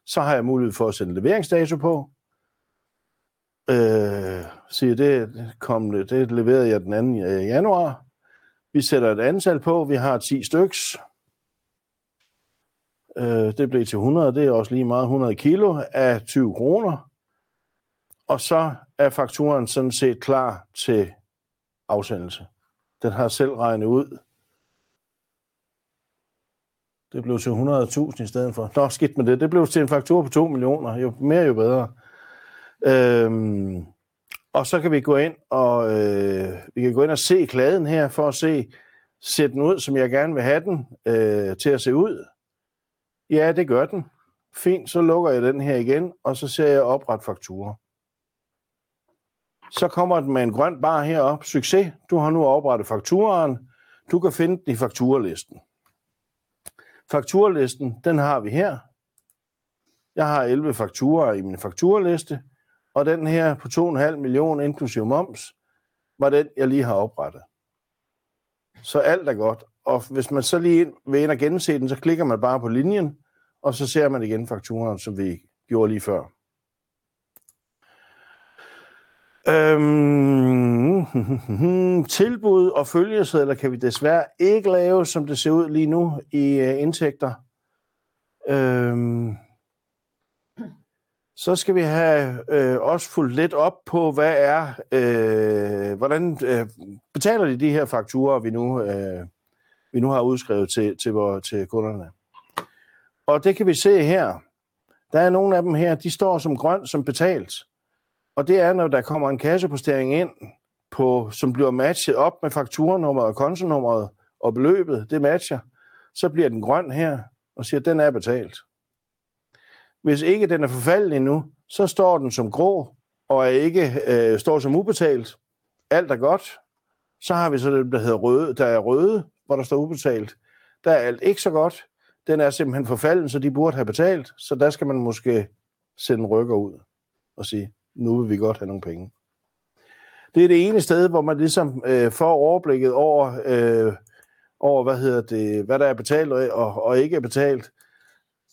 Så har jeg mulighed for at sætte leveringsdato på. Øh, siger, det, kom, det leverede jeg den 2. Øh, januar. Vi sætter et antal på. Vi har 10 styks. Øh, det blev til 100. Det er også lige meget 100 kilo af 20 kroner. Og så er fakturen sådan set klar til afsendelse. Den har selv regnet ud. Det blev til 100.000 i stedet for. Nå, skidt med det. Det blev til en faktur på 2 millioner. Jo mere, jo bedre. Øhm, og så kan vi gå ind og øh, vi kan gå ind og se kladen her for at se, ser den ud, som jeg gerne vil have den øh, til at se ud. Ja, det gør den. Fint, så lukker jeg den her igen, og så ser jeg opret fakturer. Så kommer den med en grøn bar herop. Succes, du har nu oprettet fakturaen. Du kan finde den i fakturalisten. Fakturalisten, den har vi her. Jeg har 11 fakturer i min fakturaliste, og den her på 2,5 millioner inklusive moms, var den, jeg lige har oprettet. Så alt er godt. Og hvis man så lige vil ind og gense den, så klikker man bare på linjen, og så ser man igen fakturen, som vi gjorde lige før. Øhm, (laughs) tilbud og følgesedler kan vi desværre ikke lave, som det ser ud lige nu i øh, indtægter. Øhm, så skal vi have øh, også fulgt lidt op på, hvad er, øh, hvordan øh, betaler de de her fakturer, vi nu, øh, vi nu har udskrevet til, til, vores, til kunderne. Og det kan vi se her. Der er nogle af dem her, de står som grøn som betalt. Og det er, når der kommer en kassepostering ind, på, som bliver matchet op med fakturanummeret og kontonummeret, og beløbet, det matcher, så bliver den grøn her, og siger, at den er betalt. Hvis ikke den er forfaldet endnu, så står den som grå, og er ikke øh, står som ubetalt. Alt er godt. Så har vi så det, der hedder røde, der er røde, hvor der står ubetalt. Der er alt ikke så godt. Den er simpelthen forfalden, så de burde have betalt. Så der skal man måske sende rykker ud og sige, nu vil vi godt have nogle penge. Det er det ene sted, hvor man ligesom øh, får overblikket over, øh, over hvad, hedder det, hvad der er betalt og, og ikke er betalt.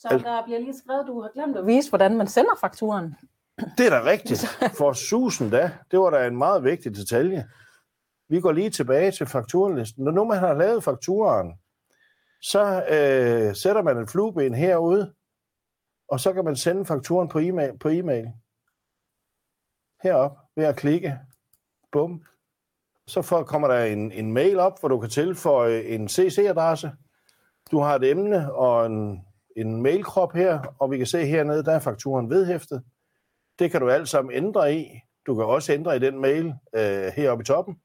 Så der bliver lige skrevet, du har glemt at vise, hvordan man sender fakturen. Det er da rigtigt. (laughs) For susen da. Det var da en meget vigtig detalje. Vi går lige tilbage til fakturlisten. Når nu man har lavet fakturen, så øh, sætter man en flueben herude, og så kan man sende fakturen på e-mail. På e-mail. Herop ved at klikke. Bum. Så for, kommer der en, en mail op, hvor du kan tilføje en CC-adresse. Du har et emne og en en mailkrop her, og vi kan se hernede, der er fakturen vedhæftet. Det kan du alt sammen ændre i. Du kan også ændre i den mail øh, heroppe i toppen.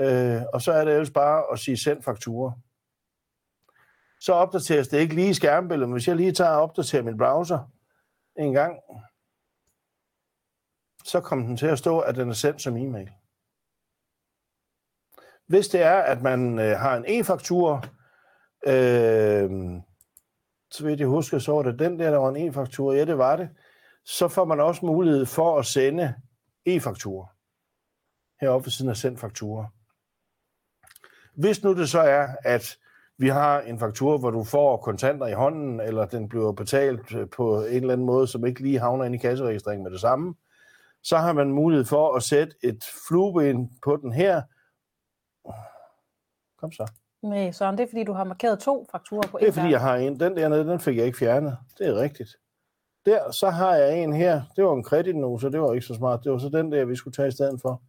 Øh, og så er det ellers bare at sige send faktura. Så opdateres det ikke lige i skærmbilledet, men hvis jeg lige tager og opdaterer min browser en gang, så kommer den til at stå, at den er sendt som e-mail. Hvis det er, at man øh, har en e-faktur, øh, så vidt jeg husker, så var det den der, der var en e-faktura. Ja, det var det. Så får man også mulighed for at sende e-faktura. Heroppe ved siden af sendt faktura. Hvis nu det så er, at vi har en faktur, hvor du får kontanter i hånden, eller den bliver betalt øh, på en eller anden måde, som ikke lige havner ind i kasseregistreringen med det samme, så har man mulighed for at sætte et flueben på den her. Kom så. Nej, Søren, det er fordi, du har markeret to fakturer på en Det er fordi, jeg har en. Den dernede, den fik jeg ikke fjernet. Det er rigtigt. Der, så har jeg en her. Det var en kredit så det var ikke så smart. Det var så den der, vi skulle tage i stedet for.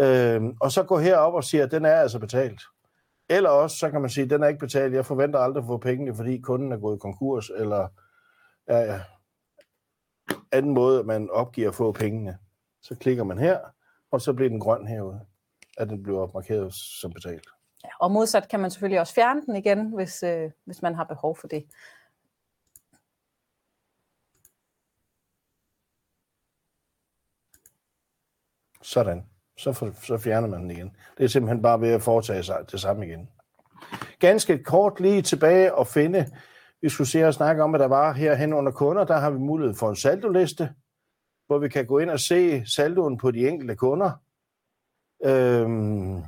Øhm, og så gå herop og sige, at den er altså betalt. Eller også, så kan man sige, at den er ikke betalt. Jeg forventer aldrig at få pengene, fordi kunden er gået i konkurs, eller ja, ja, anden måde, man opgiver at få pengene. Så klikker man her, og så bliver den grøn herude, at den bliver markeret som betalt. Og modsat kan man selvfølgelig også fjerne den igen, hvis, øh, hvis man har behov for det. Sådan. Så, for, så fjerner man den igen. Det er simpelthen bare ved at foretage sig det samme igen. Ganske kort lige tilbage og finde, vi skulle se og snakke om, at der var herhen under kunder, der har vi mulighed for en saldoliste, hvor vi kan gå ind og se saldoen på de enkelte kunder. Øhm,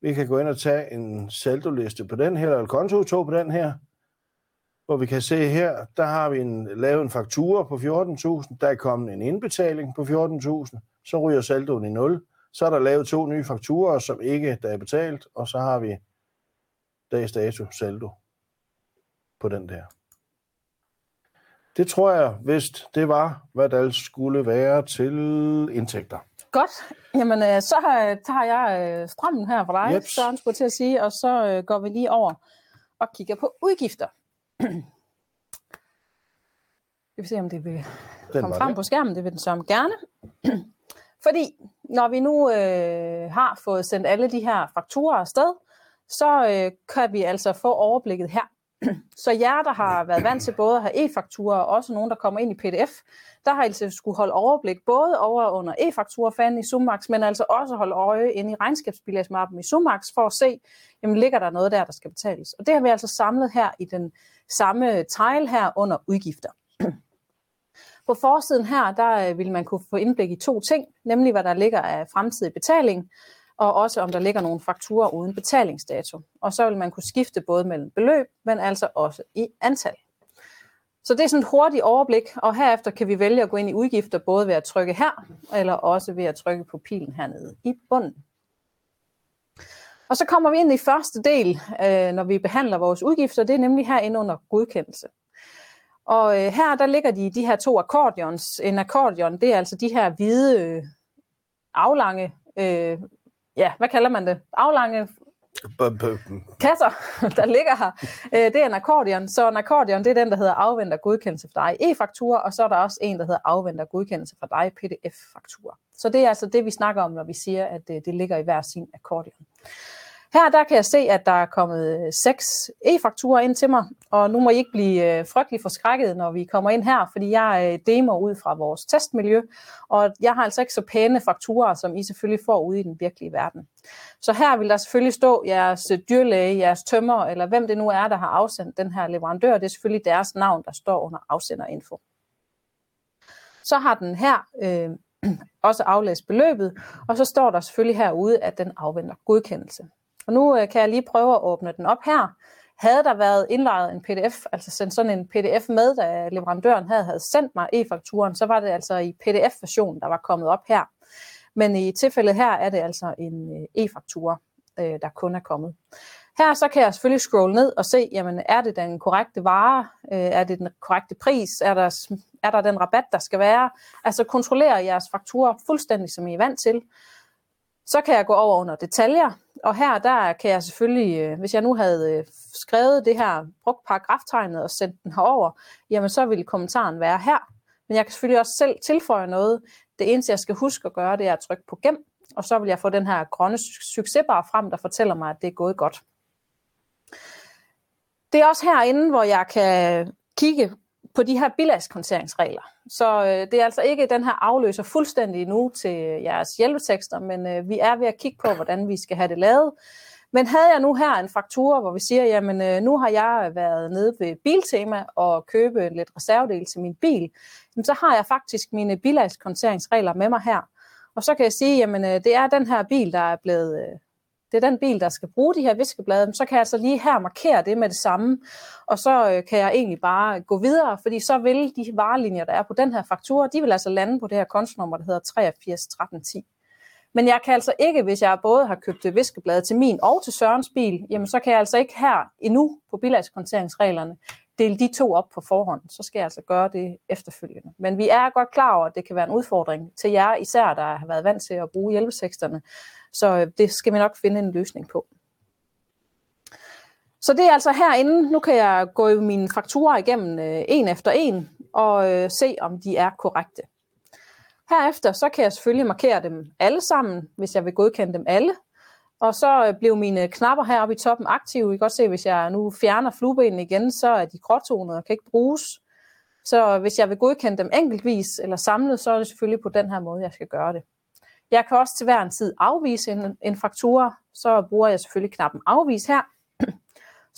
vi kan gå ind og tage en saldoliste på den her, eller kontoutog på den her, hvor vi kan se her, der har vi en, lavet en faktura på 14.000, der er kommet en indbetaling på 14.000, så ryger saldoen i 0. Så er der lavet to nye fakturer, som ikke der er betalt, og så har vi dags dato saldo på den der. Det tror jeg, hvis det var, hvad der skulle være til indtægter. Godt. Jamen, øh, så tager jeg øh, strømmen her fra dig, yep. Søren, skulle til at sige, og så øh, går vi lige over og kigger på udgifter. (clears throat) Vi vil se, om det vil den komme frem det. på skærmen. Det vil den så gerne. (clears throat) Fordi når vi nu øh, har fået sendt alle de her fakturer afsted, så øh, kan vi altså få overblikket her. (clears throat) Så jer, der har været vant til både at have e-fakturer og også nogen, der kommer ind i PDF, der har altså skulle holde overblik både over under e-fakturafanden i Sumax, men altså også holde øje inde i regnskabsbilagsmappen i Sumax for at se, jamen ligger der noget der, der skal betales. Og det har vi altså samlet her i den samme tile her under udgifter. (clears throat) På forsiden her, der øh, vil man kunne få indblik i to ting, nemlig hvad der ligger af fremtidig betaling, og også om der ligger nogle fakturer uden betalingsdato. Og så vil man kunne skifte både mellem beløb, men altså også i antal. Så det er sådan et hurtigt overblik, og herefter kan vi vælge at gå ind i udgifter, både ved at trykke her, eller også ved at trykke på pilen hernede i bunden. Og så kommer vi ind i første del, øh, når vi behandler vores udgifter, det er nemlig herinde under godkendelse. Og øh, her der ligger de, de her to akkordions. En akkordion, det er altså de her hvide, øh, aflange, øh, ja, hvad kalder man det? Aflange kasser, (laughs) der ligger her. Øh, det er en akkordion. Så en akkordion, det er den, der hedder afventer godkendelse for dig e-faktura, og så er der også en, der hedder afventer godkendelse for dig pdf-faktura. Så det er altså det, vi snakker om, når vi siger, at det, det ligger i hver sin akkordion. Her der kan jeg se, at der er kommet øh, seks e-fakturer ind til mig, og nu må I ikke blive øh, frygtelig forskrækket, når vi kommer ind her, fordi jeg øh, demoer ud fra vores testmiljø, og jeg har altså ikke så pæne fakturer, som I selvfølgelig får ude i den virkelige verden. Så her vil der selvfølgelig stå jeres dyrlæge, jeres tømmer, eller hvem det nu er, der har afsendt den her leverandør. Det er selvfølgelig deres navn, der står under afsenderinfo. Så har den her øh, (clears throat) også aflæst beløbet, og så står der selvfølgelig herude, at den afventer godkendelse. Og nu øh, kan jeg lige prøve at åbne den op her. Havde der været indlejret en pdf, altså sendt sådan en pdf med, da leverandøren havde, havde sendt mig e-fakturen, så var det altså i pdf-versionen, der var kommet op her. Men i tilfældet her er det altså en øh, e-faktura, øh, der kun er kommet. Her så kan jeg selvfølgelig scrolle ned og se, jamen er det den korrekte vare? Øh, er det den korrekte pris? Er der, er der den rabat, der skal være? Altså kontrollere jeres fakturer fuldstændig, som I er vant til. Så kan jeg gå over under detaljer, og her der kan jeg selvfølgelig, øh, hvis jeg nu havde øh, skrevet det her, brugt paragraftegnet og sendt den herover, jamen så ville kommentaren være her. Men jeg kan selvfølgelig også selv tilføje noget. Det eneste, jeg skal huske at gøre, det er at trykke på gem, og så vil jeg få den her grønne succesbar frem, der fortæller mig, at det er gået godt. Det er også herinde, hvor jeg kan kigge på de her bilagskonteringsregler. Så øh, det er altså ikke den her afløser fuldstændig nu til øh, jeres hjælpetekster, men øh, vi er ved at kigge på, hvordan vi skal have det lavet. Men havde jeg nu her en faktura, hvor vi siger, jamen øh, nu har jeg været nede ved Biltema og købe lidt reservedel til min bil, jamen, så har jeg faktisk mine bilagskonteringsregler med mig her. Og så kan jeg sige, jamen øh, det er den her bil, der er blevet øh, det er den bil, der skal bruge de her viskeblade, så kan jeg altså lige her markere det med det samme, og så øh, kan jeg egentlig bare gå videre, fordi så vil de varelinjer, der er på den her faktura, de vil altså lande på det her kontonummer, der hedder 831310. Men jeg kan altså ikke, hvis jeg både har købt viskeblade til min og til Sørens bil, jamen så kan jeg altså ikke her endnu på bilagskonteringsreglerne dele de to op på forhånd. Så skal jeg altså gøre det efterfølgende. Men vi er godt klar over, at det kan være en udfordring til jer, især der har været vant til at bruge hjælpeteksterne, så øh, det skal vi nok finde en løsning på. Så det er altså herinde. Nu kan jeg gå mine fakturer igennem øh, en efter en og øh, se, om de er korrekte. Herefter så kan jeg selvfølgelig markere dem alle sammen, hvis jeg vil godkende dem alle. Og så øh, blev mine knapper heroppe i toppen aktive. I kan godt se, hvis jeg nu fjerner fluebenene igen, så er de gråtonede og kan ikke bruges. Så øh, hvis jeg vil godkende dem enkeltvis eller samlet, så er det selvfølgelig på den her måde, jeg skal gøre det. Jeg kan også til hver en tid afvise en, en faktura, så bruger jeg selvfølgelig knappen afvis her.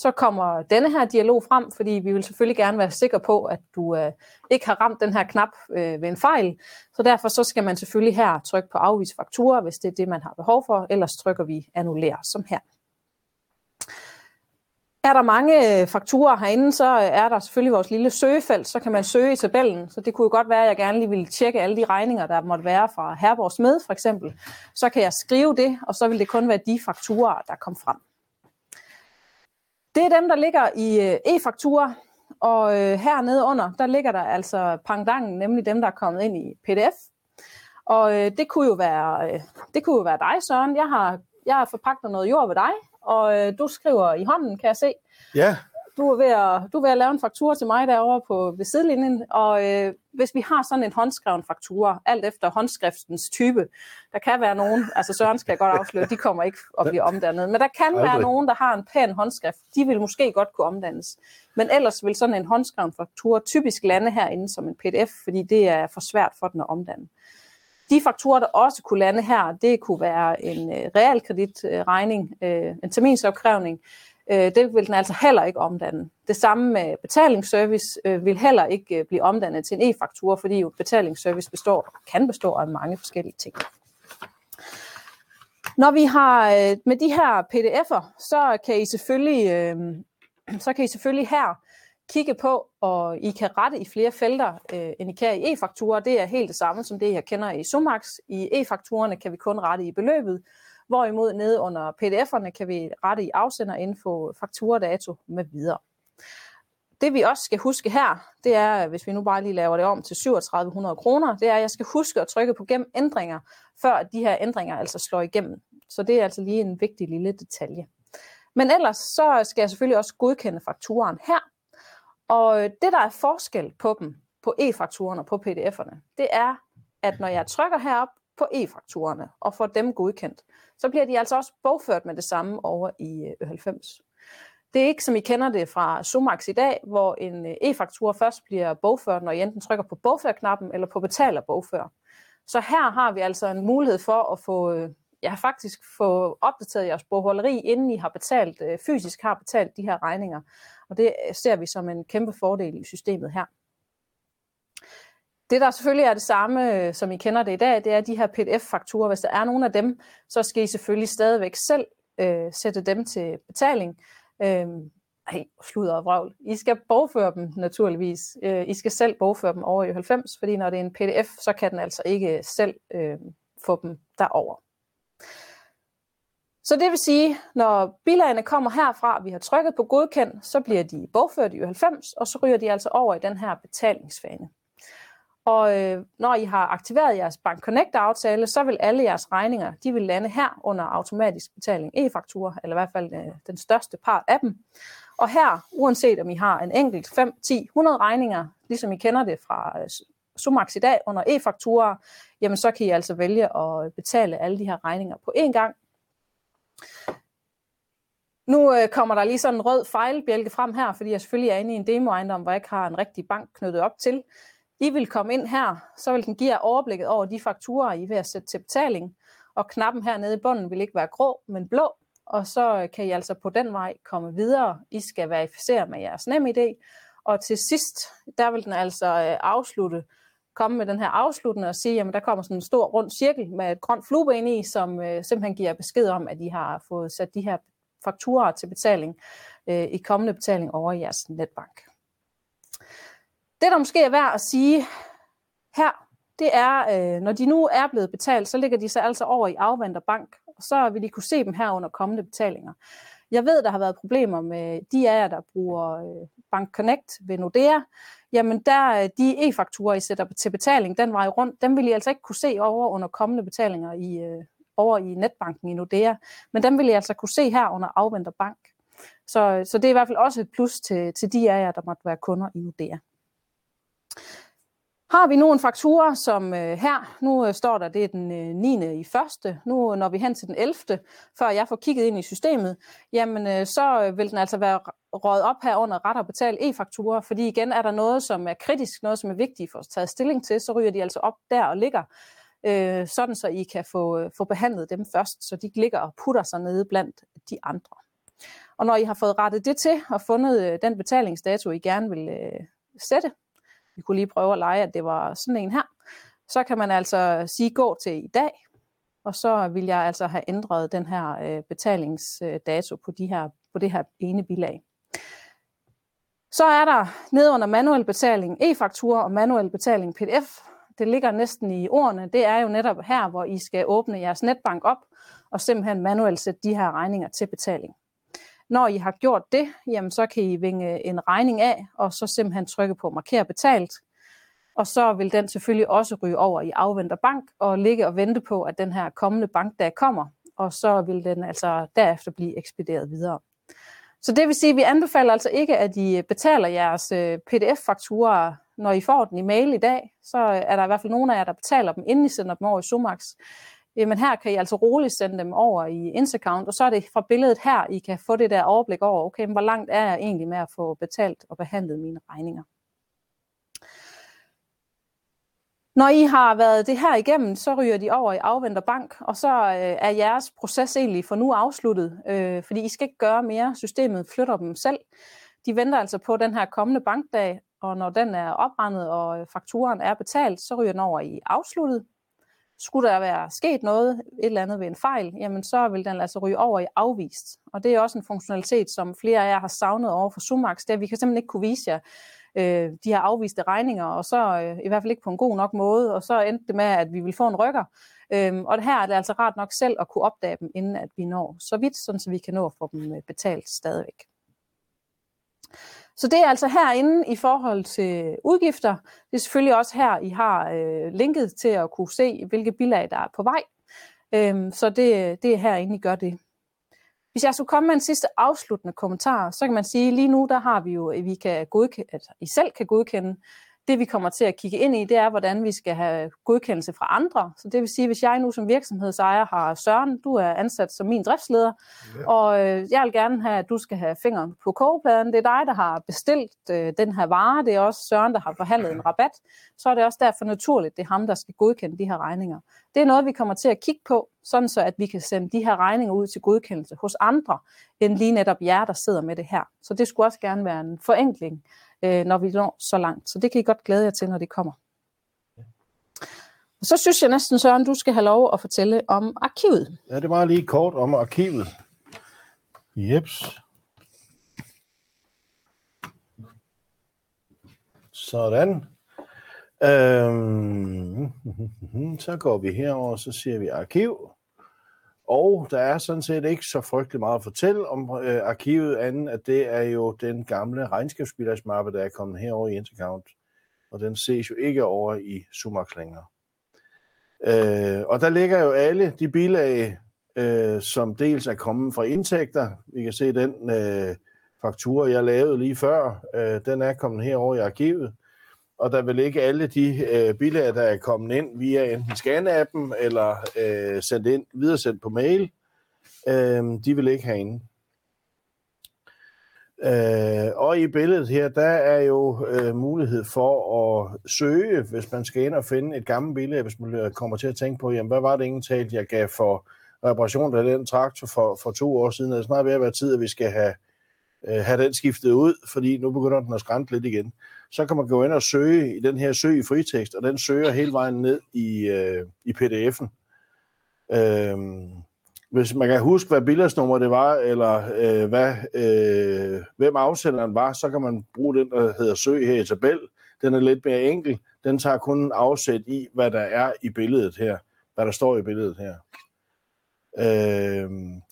Så kommer denne her dialog frem, fordi vi vil selvfølgelig gerne være sikre på, at du øh, ikke har ramt den her knap øh, ved en fejl. Så derfor så skal man selvfølgelig her trykke på afvis faktura, hvis det er det, man har behov for. Ellers trykker vi annullér som her. Er der mange øh, fakturer herinde, så er der selvfølgelig vores lille søgefelt, så kan man søge i tabellen. Så det kunne jo godt være, at jeg gerne lige ville tjekke alle de regninger, der måtte være fra Herborgs Med for eksempel. Så kan jeg skrive det, og så vil det kun være de fakturer, der kom frem. Det er dem, der ligger i øh, e-fakturer, og øh, hernede under, der ligger der altså pangdangen, nemlig dem, der er kommet ind i pdf. Og det kunne jo være, det kunne jo være dig, Søren. Jeg har, jeg har forpagtet noget jord ved dig, og øh, du skriver i hånden, kan jeg se. Ja. Du er ved at, du er ved at lave en faktura til mig derovre på ved sidelinjen, og øh, hvis vi har sådan en håndskreven faktura, alt efter håndskriftens type, der kan være nogen, altså Søren skal jeg godt afsløre, de kommer ikke at blive omdannet, men der kan Aldrig. være nogen, der har en pæn håndskrift, de vil måske godt kunne omdannes. Men ellers vil sådan en håndskreven faktura typisk lande herinde som en pdf, fordi det er for svært for den at omdanne. De faktorer, der også kunne lande her, det kunne være en øh, realkreditregning, øh, en terminsopkrævning. Øh, det vil den altså heller ikke omdanne. Det samme med betalingsservice øh, vil heller ikke øh, blive omdannet til en e-faktura, fordi jo betalingsservice består, kan bestå af mange forskellige ting. Når vi har øh, med de her pdf'er, så kan I selvfølgelig, øh, så kan I selvfølgelig her kigge på, og I kan rette i flere felter, øh, end I kan i e-fakturer. Det er helt det samme som det, jeg kender i Sumax. I e-fakturerne kan vi kun rette i beløbet, hvorimod nede under pdf'erne kan vi rette i afsenderinfo, fakturadato med videre. Det vi også skal huske her, det er, hvis vi nu bare lige laver det om til 3700 kroner, det er, at jeg skal huske at trykke på gennem ændringer, før de her ændringer altså slår igennem. Så det er altså lige en vigtig lille detalje. Men ellers så skal jeg selvfølgelig også godkende fakturen her. Og øh, det, der er forskel på dem, på e-fakturerne og på pdf'erne, det er, at når jeg trykker herop på e-fakturerne og får dem godkendt, så bliver de altså også bogført med det samme over i øh, Ø90. Det er ikke, som I kender det fra Sumax i dag, hvor en øh, e-faktura først bliver bogført, når I enten trykker på bogførknappen eller på betaler bogfør. Så her har vi altså en mulighed for at få, jeg ja, faktisk få opdateret jeres bogholderi, inden I har betalt, fysisk har betalt de her regninger. Og det ser vi som en kæmpe fordel i systemet her. Det, der selvfølgelig er det samme, øh, som I kender det i dag, det er de her PDF-fakturer. Hvis der er nogen af dem, så skal I selvfølgelig stadigvæk selv øh, sætte dem til betaling. Øh, ej, sludder og vrøvl. I skal bogføre dem naturligvis. Øh, I skal selv bogføre dem over i 90, fordi når det er en pdf, så kan den altså ikke selv øh, få dem derover. Så det vil sige, når bilagene kommer herfra, vi har trykket på godkend, så bliver de bogført i 90, og så ryger de altså over i den her betalingsfane. Og øh, når I har aktiveret jeres Bank Connect-aftale, så vil alle jeres regninger, de vil lande her under automatisk betaling e faktura eller i hvert fald øh, den største part af dem. Og her, uanset om I har en enkelt 5, 10, 100 regninger, ligesom I kender det fra øh, Sumax i dag under e-fakturer, jamen så kan I altså vælge at betale alle de her regninger på én gang. Nu øh, kommer der lige sådan en rød fejlbjælke frem her, fordi jeg selvfølgelig er inde i en demoejendom, hvor jeg ikke har en rigtig bank knyttet op til. I vil komme ind her, så vil den give jer overblikket over de fakturer, I er ved at sætte til betaling, og knappen hernede i bunden vil ikke være grå, men blå, og så kan I altså på den vej komme videre. I skal verificere med jeres NemID, og til sidst, der vil den altså øh, afslutte, komme med den her afsluttende og sige, jamen der kommer sådan en stor rund cirkel med et grønt flueben i, som øh, simpelthen giver besked om, at I har fået sat de her fakturer til betaling øh, i kommende betaling over i jeres netbank. Det, der måske er værd at sige her, det er, øh, når de nu er blevet betalt, så ligger de så altså over i afventer bank, og så vil de kunne se dem her under kommende betalinger. Jeg ved, der har været problemer med de af jer, der bruger øh, Bank Connect ved Nordea. Jamen der, øh, de e-fakturer, I sætter til betaling den vej rundt, dem vil I altså ikke kunne se over under kommende betalinger i, øh, over i netbanken i Nordea. Men dem vil I altså kunne se her under afventer bank. Så, øh, så det er i hvert fald også et plus til, til de af jer, der måtte være kunder i Nordea. Har vi nogle en som øh, her, nu øh, står der, det er den øh, 9. i første, nu øh, når vi hen til den 11., før jeg får kigget ind i systemet, jamen øh, så øh, vil den altså være røget op her under ret og betale e-fakturer, fordi igen er der noget, som er kritisk, noget, som er vigtigt for os at tage stilling til, så ryger de altså op der og ligger, øh, sådan så I kan få, øh, få behandlet dem først, så de ligger og putter sig nede blandt de andre. Og når I har fået rettet det til og fundet øh, den betalingsdato, I gerne vil øh, sætte, vi kunne lige prøve at lege, at det var sådan en her. Så kan man altså sige gå til i dag, og så vil jeg altså have ændret den her øh, betalingsdato på, de her, på det her ene bilag. Så er der nedunder manuel betaling e-faktura og manuel betaling pdf. Det ligger næsten i ordene. Det er jo netop her, hvor I skal åbne jeres netbank op og simpelthen manuelt sætte de her regninger til betaling. Når I har gjort det, jamen så kan I vinge en regning af, og så simpelthen trykke på marker betalt. Og så vil den selvfølgelig også ryge over i afventer bank og ligge og vente på, at den her kommende bankdag kommer, og så vil den altså derefter blive ekspederet videre. Så det vil sige, at vi anbefaler altså ikke, at I betaler jeres øh, pdf-fakturer, når I får den i mail i dag. Så er der i hvert fald nogen af jer, der betaler dem, inden I sender dem over i Sumax jamen her kan I altså roligt sende dem over i Instacount, og så er det fra billedet her, I kan få det der overblik over, okay, men hvor langt er jeg egentlig med at få betalt og behandlet mine regninger. Når I har været det her igennem, så ryger de over i afventer bank, og så øh, er jeres proces egentlig for nu afsluttet, øh, fordi I skal ikke gøre mere. Systemet flytter dem selv. De venter altså på den her kommende bankdag, og når den er oprendet og øh, fakturen er betalt, så ryger den over i afsluttet skulle der være sket noget, et eller andet ved en fejl, jamen så vil den altså ryge over i afvist. Og det er også en funktionalitet, som flere af jer har savnet over for Sumax, det er, at vi kan simpelthen ikke kunne vise jer øh, de her afviste regninger, og så øh, i hvert fald ikke på en god nok måde, og så endte det med, at vi vil få en rykker. Øhm, og her er det altså rart nok selv at kunne opdage dem, inden at vi når så vidt, sådan så vi kan nå at få dem øh, betalt stadigvæk. Så det er altså herinde i forhold til udgifter. Det er selvfølgelig også her, I har øh, linket til at kunne se, hvilke bilag, der er på vej. Øhm, så det, det er herinde, I gør det. Hvis jeg skulle komme med en sidste afsluttende kommentar, så kan man sige, at lige nu der har vi jo, at vi kan godkende, at I selv kan godkende det vi kommer til at kigge ind i, det er, hvordan vi skal have godkendelse fra andre. Så det vil sige, hvis jeg nu som virksomhedsejer har Søren, du er ansat som min driftsleder, ja. og øh, jeg vil gerne have, at du skal have fingeren på kogepladen. Det er dig, der har bestilt øh, den her vare. Det er også Søren, der har forhandlet en rabat. Så er det også derfor naturligt, det er ham, der skal godkende de her regninger. Det er noget, vi kommer til at kigge på, sådan så at vi kan sende de her regninger ud til godkendelse hos andre, end lige netop jer, der sidder med det her. Så det skulle også gerne være en forenkling øh, når vi når så langt. Så det kan I godt glæde jer til, når det kommer. Og så synes jeg næsten, Søren, du skal have lov at fortælle om arkivet. Ja, det var lige kort om arkivet. Jeps. Sådan. Øhm, så går vi herover, så ser vi arkiv. Og der er sådan set ikke så frygtelig meget at fortælle om øh, arkivet, anden at det er jo den gamle regnskabsbilagsmappe, der er kommet herover i Intercount. Og den ses jo ikke over i Sumax længere. Øh, og der ligger jo alle de bilag, øh, som dels er kommet fra indtægter. Vi kan se den øh, faktura, jeg lavede lige før, øh, den er kommet herover i arkivet og der vil ikke alle de øh, bilag, der er kommet ind via enten scan-appen eller øh, sendt ind, videresendt på mail, øh, de vil ikke have inde. Øh, og i billedet her, der er jo øh, mulighed for at søge, hvis man skal ind og finde et gammelt billede, hvis man kommer til at tænke på, jamen hvad var det ingen talt, jeg gav for reparation af den traktor for, for to år siden. Altså, det er snart ved at være tid, at vi skal have, øh, have den skiftet ud, fordi nu begynder den at skrænte lidt igen så kan man gå ind og søge i den her søg i fritekst, og den søger hele vejen ned i, øh, i pdf'en. Øhm, hvis man kan huske, hvad billedsnummer det var, eller øh, hvad, øh, hvem afsenderen var, så kan man bruge den, der hedder søg her i tabel. Den er lidt mere enkel. Den tager kun afsæt i, hvad der er i billedet her. Hvad der står i billedet her. Øhm,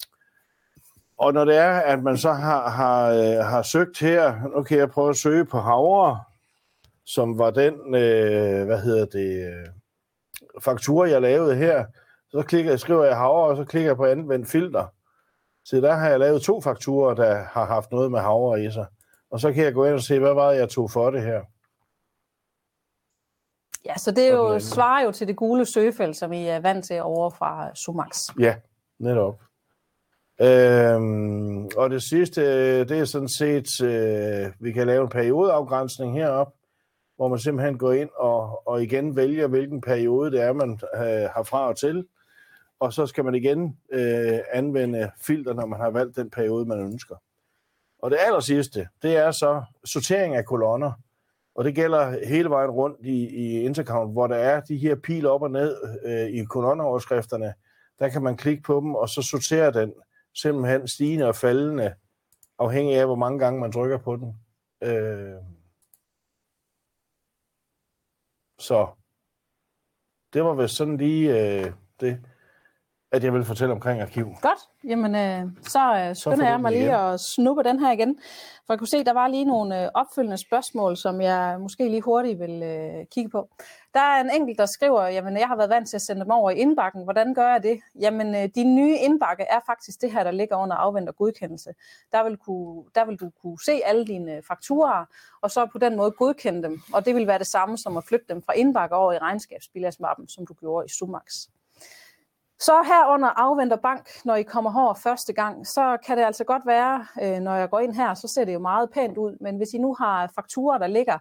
og når det er, at man så har, har, øh, har søgt her, nu kan jeg prøve at søge på havre, som var den, øh, hvad hedder det, øh, faktura, jeg lavede her. Så klikker jeg, skriver jeg havre, og så klikker jeg på anvend filter. Så der har jeg lavet to fakturer, der har haft noget med havre i sig. Og så kan jeg gå ind og se, hvad var det, jeg tog for det her. Ja, så det er jo, svarer jo til det gule søgefelt, som I er vant til over fra Sumax. Ja, netop. Øhm, og det sidste, det er sådan set, øh, vi kan lave en periodeafgrænsning herop hvor man simpelthen går ind og, og igen vælger, hvilken periode det er, man øh, har fra og til. Og så skal man igen øh, anvende filter, når man har valgt den periode, man ønsker. Og det aller sidste, det er så sortering af kolonner. Og det gælder hele vejen rundt i, i Intercount, hvor der er de her pil op og ned øh, i kolonneoverskrifterne. Der kan man klikke på dem, og så sorterer den simpelthen stigende og faldende, afhængig af, hvor mange gange man trykker på den. Øh, så det var vist sådan lige øh, det, at jeg vil fortælle omkring arkiv. Godt. Jamen, øh, så øh, skynder jeg mig lige igen. at snuppe den her igen. For jeg kunne se, der var lige nogle øh, opfølgende spørgsmål, som jeg måske lige hurtigt vil øh, kigge på. Der er en enkelt, der skriver, jamen jeg har været vant til at sende dem over i indbakken. Hvordan gør jeg det? Jamen, øh, de nye indbakke er faktisk det her, der ligger under afvendt og godkendelse. Der vil, kunne, der vil du kunne se alle dine fakturer, og så på den måde godkende dem. Og det vil være det samme som at flytte dem fra indbakke over i regnskabsbilagsmappen, som du gjorde i Sumax. Så herunder afventer bank, når I kommer herover første gang, så kan det altså godt være, øh, når jeg går ind her, så ser det jo meget pænt ud. Men hvis I nu har fakturer, der ligger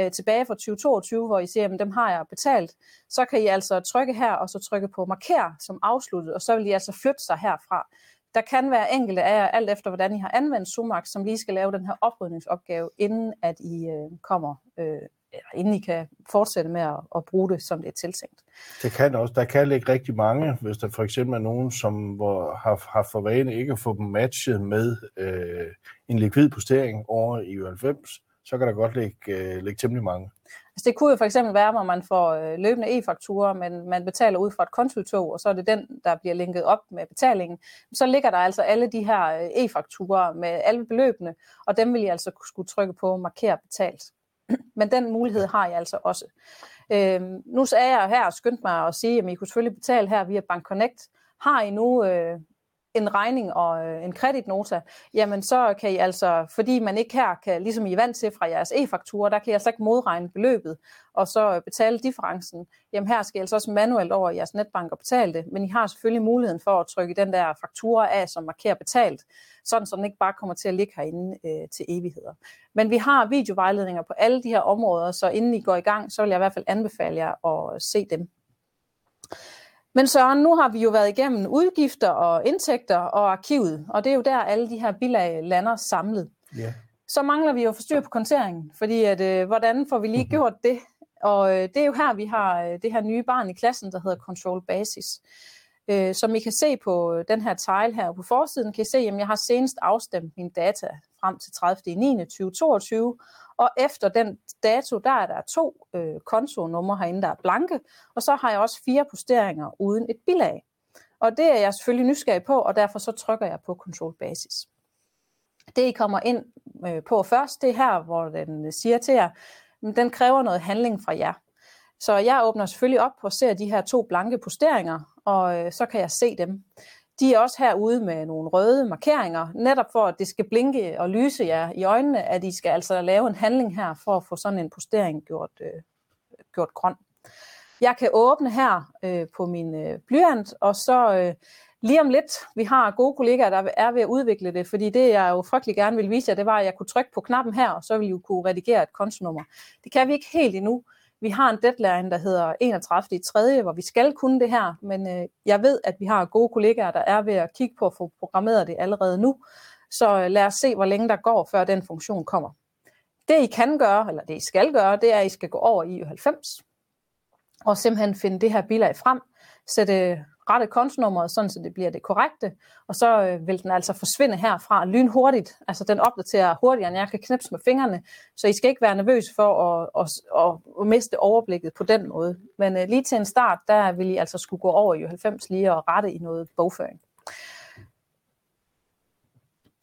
øh, tilbage fra 2022, hvor I siger, at dem har jeg betalt, så kan I altså trykke her, og så trykke på marker som afsluttet, og så vil I altså flytte sig herfra. Der kan være enkelte af jer, alt efter hvordan I har anvendt Sumax, som lige skal lave den her oprydningsopgave, inden at I øh, kommer øh, inden I kan fortsætte med at, at bruge det, som det er tiltænkt. Det kan også. Der kan ligge rigtig mange, hvis der for eksempel er nogen, som hvor, har, har for vane ikke at få dem matchet med øh, en likvid postering over i 90, så kan der godt ligge, øh, ligge temmelig mange. Altså det kunne jo for eksempel være, hvor man får øh, løbende e-fakturer, men man betaler ud fra et kontotog, og så er det den, der bliver linket op med betalingen. Så ligger der altså alle de her øh, e-fakturer med alle beløbene, og dem vil I altså skulle trykke på markere betalt. Men den mulighed har jeg altså også. Øhm, nu er jeg her og skyndt mig at sige, at I kunne selvfølgelig betale her via Bank Connect. Har I nu øh, en regning og øh, en kreditnota, jamen så kan I altså, fordi man ikke her kan, ligesom I er vant til fra jeres e-fakturer, der kan I altså ikke modregne beløbet, og så øh, betale differencen. Jamen her skal I altså også manuelt over i jeres netbank og betale det, men I har selvfølgelig muligheden for at trykke den der faktura af, som markerer betalt, sådan så den ikke bare kommer til at ligge herinde øh, til evigheder. Men vi har videovejledninger på alle de her områder, så inden I går i gang, så vil jeg i hvert fald anbefale jer at se dem. Men Søren, nu har vi jo været igennem udgifter og indtægter og arkivet, og det er jo der, alle de her bilag lander samlet. Ja. Så mangler vi jo forstyr på konteringen, fordi at, øh, hvordan får vi lige (laughs) gjort det? Og øh, det er jo her, vi har øh, det her nye barn i klassen, der hedder Control Basis. Øh, som I kan se på den her tile her på forsiden, kan I se, at jeg har senest afstemt mine data frem til 30.9.2022, og efter den dato, der er der to øh, kontonumre herinde, der er blanke, og så har jeg også fire posteringer uden et bilag. Og det er jeg selvfølgelig nysgerrig på, og derfor så trykker jeg på Control Basis. Det I kommer ind øh, på først, det er her, hvor den øh, siger til jer, den kræver noget handling fra jer. Så jeg åbner selvfølgelig op og ser de her to blanke posteringer, og øh, så kan jeg se dem. De er også herude med nogle røde markeringer, netop for at det skal blinke og lyse jer i øjnene, at I skal altså lave en handling her for at få sådan en postering gjort, øh, gjort grøn. Jeg kan åbne her øh, på min øh, blyant, og så øh, lige om lidt, vi har gode kollegaer, der er ved at udvikle det, fordi det jeg jo frygtelig gerne vil vise jer, det var, at jeg kunne trykke på knappen her, og så ville I jo kunne redigere et kontonummer. Det kan vi ikke helt endnu, vi har en deadline, der hedder 31. i 3., hvor vi skal kunne det her, men øh, jeg ved, at vi har gode kollegaer, der er ved at kigge på at få programmeret det allerede nu. Så øh, lad os se, hvor længe der går, før den funktion kommer. Det I kan gøre, eller det I skal gøre, det er, at I skal gå over i 90 og simpelthen finde det her bilag frem, sætte rette kontonummeret, sådan så det bliver det korrekte, og så øh, vil den altså forsvinde herfra lynhurtigt. Altså den opdaterer hurtigere, end jeg kan knipse med fingrene, så I skal ikke være nervøse for at, at, at, at miste overblikket på den måde. Men øh, lige til en start, der vil I altså skulle gå over i 90 lige og rette i noget bogføring.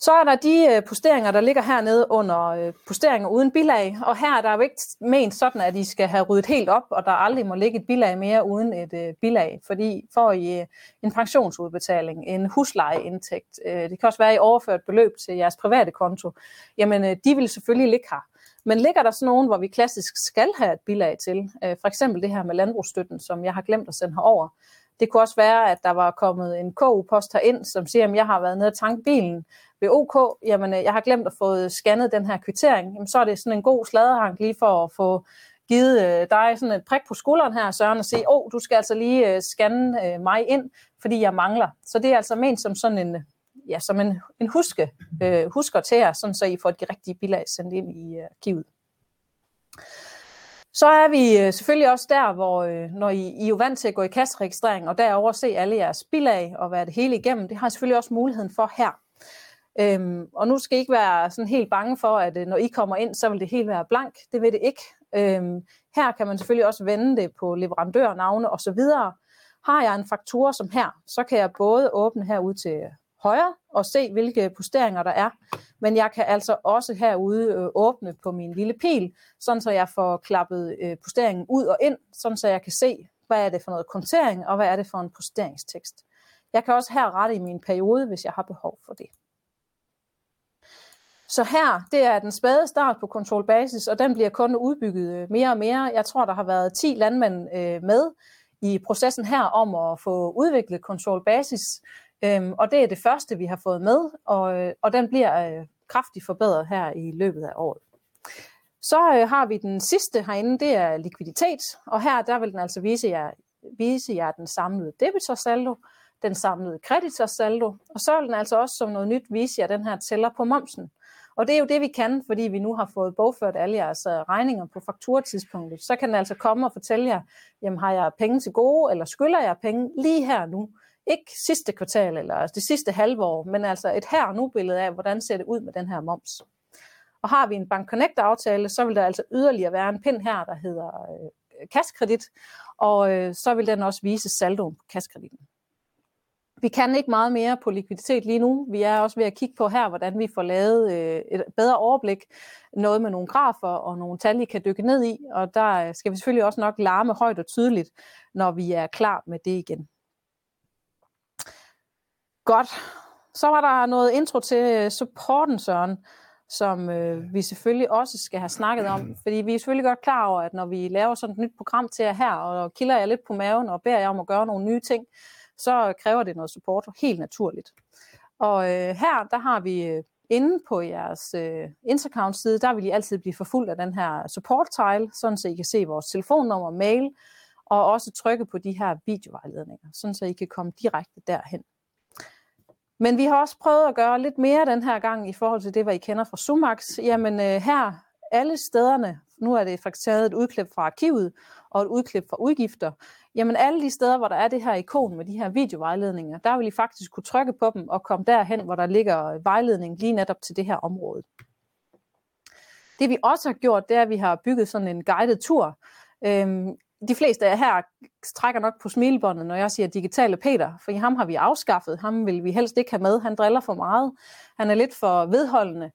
Så er der de øh, posteringer, der ligger hernede under øh, posteringer uden bilag, og her er der jo ikke ment sådan, at I skal have ryddet helt op, og der aldrig må ligge et bilag mere uden et øh, bilag, fordi får I en pensionsudbetaling, en huslejeindtægt, det kan også være, at I overført beløb til jeres private konto, jamen de vil selvfølgelig ligge her. Men ligger der sådan nogen, hvor vi klassisk skal have et bilag til, for eksempel det her med landbrugsstøtten, som jeg har glemt at sende herover, det kunne også være, at der var kommet en KU-post herind, som siger, at jeg har været nede og tanke bilen ved OK. Jamen, øh, jeg har glemt at få øh, scannet den her kvittering. Jamen, så er det sådan en god sladerhang lige for at få givet øh, dig sådan et prik på skulderen her, Søren, og sige, åh, oh, du skal altså lige øh, scanne øh, mig ind, fordi jeg mangler. Så det er altså ment som sådan en, ja, som en, en huske, øh, husker til jer, sådan så I får de rigtige bilag sendt ind i arkivet. Så er vi øh, selvfølgelig også der, hvor øh, når I, I er jo vant til at gå i kasseregistrering, og derover se alle jeres bilag og være det hele igennem, det har I selvfølgelig også muligheden for her. Øhm, og nu skal I ikke være sådan helt bange for, at øh, når I kommer ind, så vil det helt være blank. Det vil det ikke. Øhm, her kan man selvfølgelig også vende det på leverandørnavne osv. Har jeg en faktura som her, så kan jeg både åbne herud til højre og se, hvilke posteringer der er. Men jeg kan altså også herude øh, åbne på min lille pil, sådan så jeg får klappet øh, posteringen ud og ind, sådan så jeg kan se, hvad er det for noget kontering, og hvad er det for en posteringstekst. Jeg kan også her rette i min periode, hvis jeg har behov for det. Så her, det er den spade start på Control Basis, og den bliver kun udbygget øh, mere og mere. Jeg tror, der har været 10 landmænd øh, med i processen her om at få udviklet Control Basis, Øhm, og det er det første, vi har fået med, og, øh, og den bliver øh, kraftigt forbedret her i løbet af året. Så øh, har vi den sidste herinde, det er likviditet, og her der vil den altså vise jer, vise jer den samlede debitorsaldo, den samlede kreditorsaldo, og så vil den altså også som noget nyt vise jer den her tæller på momsen. Og det er jo det, vi kan, fordi vi nu har fået bogført alle jeres øh, regninger på fakturatidspunktet. Så kan den altså komme og fortælle jer, jamen har jeg penge til gode, eller skylder jeg penge lige her nu? Ikke sidste kvartal eller det sidste halve år, men altså et her og nu billede af, hvordan ser det ud med den her moms. Og har vi en Bank Connect-aftale, så vil der altså yderligere være en pind her, der hedder øh, kaskredit, og øh, så vil den også vise saldoen på kaskreditten. Vi kan ikke meget mere på likviditet lige nu. Vi er også ved at kigge på her, hvordan vi får lavet øh, et bedre overblik. Noget med nogle grafer og nogle tal, I kan dykke ned i. Og der skal vi selvfølgelig også nok larme højt og tydeligt, når vi er klar med det igen. Godt. Så var der noget intro til supporten, Søren, som øh, vi selvfølgelig også skal have snakket om. (clears throat) Fordi vi er selvfølgelig godt klar over, at når vi laver sådan et nyt program til jer her, og kilder jer lidt på maven og beder jer om at gøre nogle nye ting, så kræver det noget support helt naturligt. Og øh, her, der har vi øh, inde på jeres øh, Instagram-side, der vil I altid blive forfulgt af den her support-tile, sådan så I kan se vores telefonnummer, mail, og også trykke på de her videovejledninger, sådan så I kan komme direkte derhen. Men vi har også prøvet at gøre lidt mere den her gang i forhold til det, hvad I kender fra Sumax. Jamen øh, her, alle stederne, nu er det faktisk taget et udklip fra arkivet og et udklip fra udgifter, jamen alle de steder, hvor der er det her ikon med de her videovejledninger, der vil I faktisk kunne trykke på dem og komme derhen, hvor der ligger øh, vejledning lige netop til det her område. Det vi også har gjort, det er, at vi har bygget sådan en guided tur. Øhm, de fleste af her trækker nok på smilebåndet, når jeg siger digitale Peter, for ham har vi afskaffet. Ham vil vi helst ikke have med. Han driller for meget. Han er lidt for vedholdende.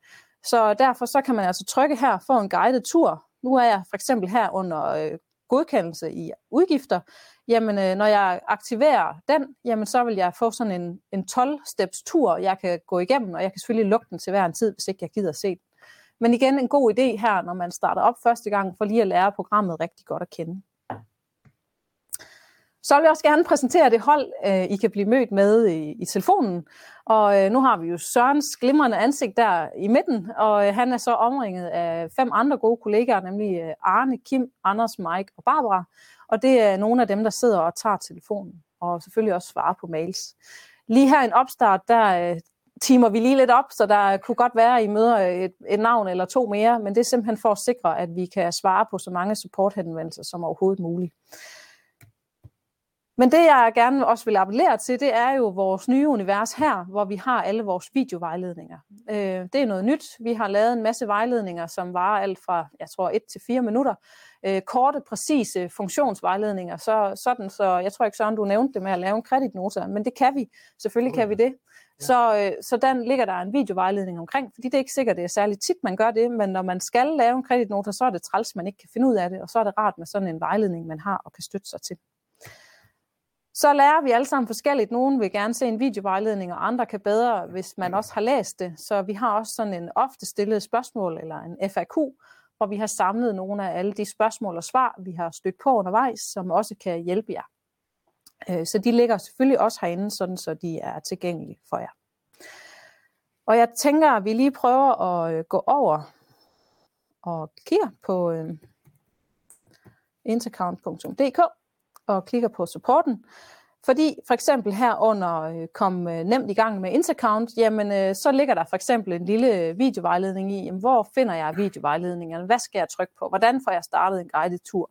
Så derfor så kan man altså trykke her for en guided tur. Nu er jeg for eksempel her under øh, godkendelse i udgifter. Jamen, øh, når jeg aktiverer den, jamen, så vil jeg få sådan en, en 12-steps tur, jeg kan gå igennem, og jeg kan selvfølgelig lukke den til hver en tid, hvis ikke jeg gider se den. Men igen, en god idé her, når man starter op første gang, for lige at lære programmet rigtig godt at kende. Så vil jeg også gerne præsentere det hold, øh, I kan blive mødt med i, i telefonen. Og øh, nu har vi jo Sørens glimrende ansigt der i midten, og øh, han er så omringet af fem andre gode kollegaer, nemlig øh, Arne, Kim, Anders, Mike og Barbara. Og det er nogle af dem, der sidder og tager telefonen, og selvfølgelig også svarer på mails. Lige her en opstart, der øh, timer vi lige lidt op, så der kunne godt være, at I møder øh, et, et navn eller to mere, men det er simpelthen for at sikre, at vi kan svare på så mange supporthenvendelser som overhovedet muligt. Men det, jeg gerne også vil appellere til, det er jo vores nye univers her, hvor vi har alle vores videovejledninger. Øh, det er noget nyt. Vi har lavet en masse vejledninger, som varer alt fra, jeg tror, 1 til 4 minutter. Øh, korte, præcise funktionsvejledninger. Så, sådan, så jeg tror ikke, Søren, du nævnte det med at lave en kreditnota, men det kan vi. Selvfølgelig kan vi det. Så, øh, så den ligger der en videovejledning omkring, fordi det er ikke sikkert, det er særligt tit, man gør det, men når man skal lave en kreditnota, så er det træls, man ikke kan finde ud af det, og så er det rart med sådan en vejledning, man har og kan støtte sig til. Så lærer vi alle sammen forskelligt. Nogle vil gerne se en videovejledning, og andre kan bedre, hvis man også har læst det. Så vi har også sådan en ofte stillet spørgsmål, eller en FAQ, hvor vi har samlet nogle af alle de spørgsmål og svar, vi har stødt på undervejs, som også kan hjælpe jer. Øh, så de ligger selvfølgelig også herinde, sådan så de er tilgængelige for jer. Og jeg tænker, at vi lige prøver at øh, gå over og kigge på øh, intercount.dk og klikker på supporten. Fordi for eksempel her under øh, kom øh, nemt i gang med Intercount, jamen øh, så ligger der for eksempel en lille videovejledning i, jamen, hvor finder jeg videovejledningerne? Hvad skal jeg trykke på? Hvordan får jeg startet en guided tur?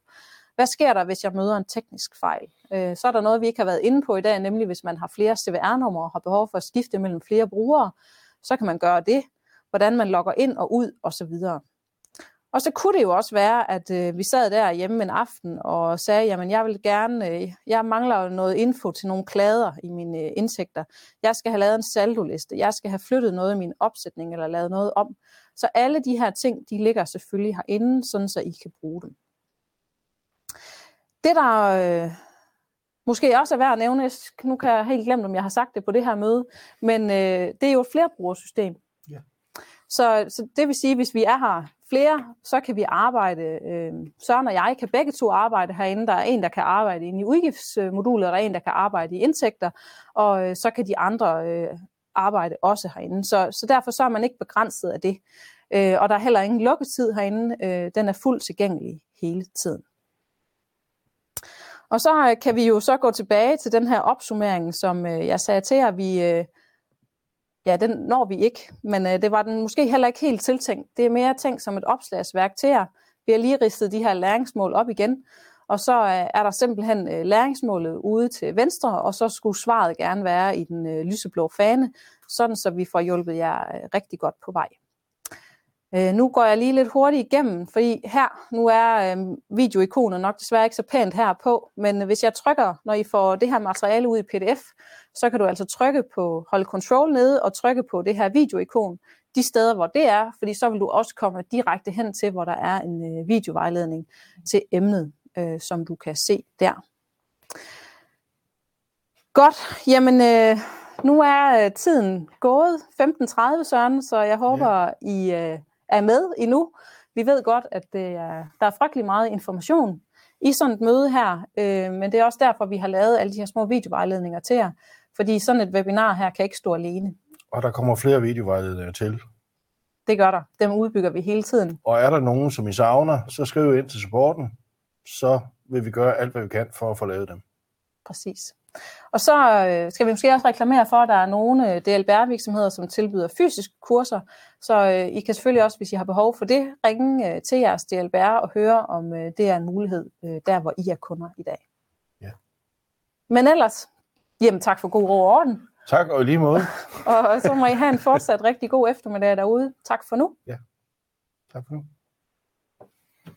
Hvad sker der, hvis jeg møder en teknisk fejl? Så er der noget, vi ikke har været inde på i dag, nemlig hvis man har flere CVR-numre og har behov for at skifte mellem flere brugere, så kan man gøre det. Hvordan man logger ind og ud osv. Og så kunne det jo også være, at øh, vi sad der hjemme en aften og sagde, jamen jeg vil gerne, øh, jeg mangler noget info til nogle klader i mine øh, indtægter. Jeg skal have lavet en saldoliste. Jeg skal have flyttet noget i min opsætning eller lavet noget om. Så alle de her ting, de ligger selvfølgelig herinde, sådan så I kan bruge dem. Det der øh, måske også er værd at nævne, nu kan jeg helt glemme, om jeg har sagt det på det her møde, men øh, det er jo et flerbrugersystem. Ja. Så, så det vil sige, hvis vi er her flere, så kan vi arbejde, øh, Søren og jeg kan begge to arbejde herinde. Der er en, der kan arbejde inde i udgiftsmodulet, og der er en, der kan arbejde i indtægter, og øh, så kan de andre øh, arbejde også herinde. Så, så derfor så er man ikke begrænset af det. Øh, og der er heller ingen lukketid herinde. Øh, den er fuldt tilgængelig hele tiden. Og så øh, kan vi jo så gå tilbage til den her opsummering, som øh, jeg sagde til jer, vi, øh, ja, den når vi ikke, men øh, det var den måske heller ikke helt tiltænkt. Det er mere tænkt som et opslagsværk til jer. Vi har lige ristet de her læringsmål op igen, og så øh, er der simpelthen øh, læringsmålet ude til venstre, og så skulle svaret gerne være i den øh, lyseblå fane, sådan så vi får hjulpet jer øh, rigtig godt på vej. Øh, nu går jeg lige lidt hurtigt igennem, fordi her, nu er øh, videoikonet nok desværre ikke så pænt her på, men hvis jeg trykker, når I får det her materiale ud i pdf, så kan du altså trykke på hold control nede og trykke på det her videoikon, de steder, hvor det er, fordi så vil du også komme direkte hen til, hvor der er en øh, videovejledning til emnet, øh, som du kan se der. Godt, jamen øh, nu er øh, tiden gået 15.30, Søren, så jeg håber, ja. I øh, er med endnu. Vi ved godt, at det er, der er frygtelig meget information i sådan et møde her, øh, men det er også derfor, vi har lavet alle de her små videovejledninger til jer, fordi sådan et webinar her kan ikke stå alene. Og der kommer flere videovejledninger til. Det gør der. Dem udbygger vi hele tiden. Og er der nogen, som I savner, så skriv ind til supporten, så vil vi gøre alt, hvad vi kan for at få lavet dem. Præcis. Og så øh, skal vi måske også reklamere for, at der er nogle øh, DLBR-virksomheder, som tilbyder fysiske kurser. Så øh, I kan selvfølgelig også, hvis I har behov for det, ringe øh, til jeres DLBR og høre, om øh, det er en mulighed øh, der, hvor I er kunder i dag. Ja. Men ellers, jamen tak for god ro og orden. Tak, og lige måde. (laughs) og så må I have en fortsat rigtig god eftermiddag derude. Tak for nu. Ja, tak for nu.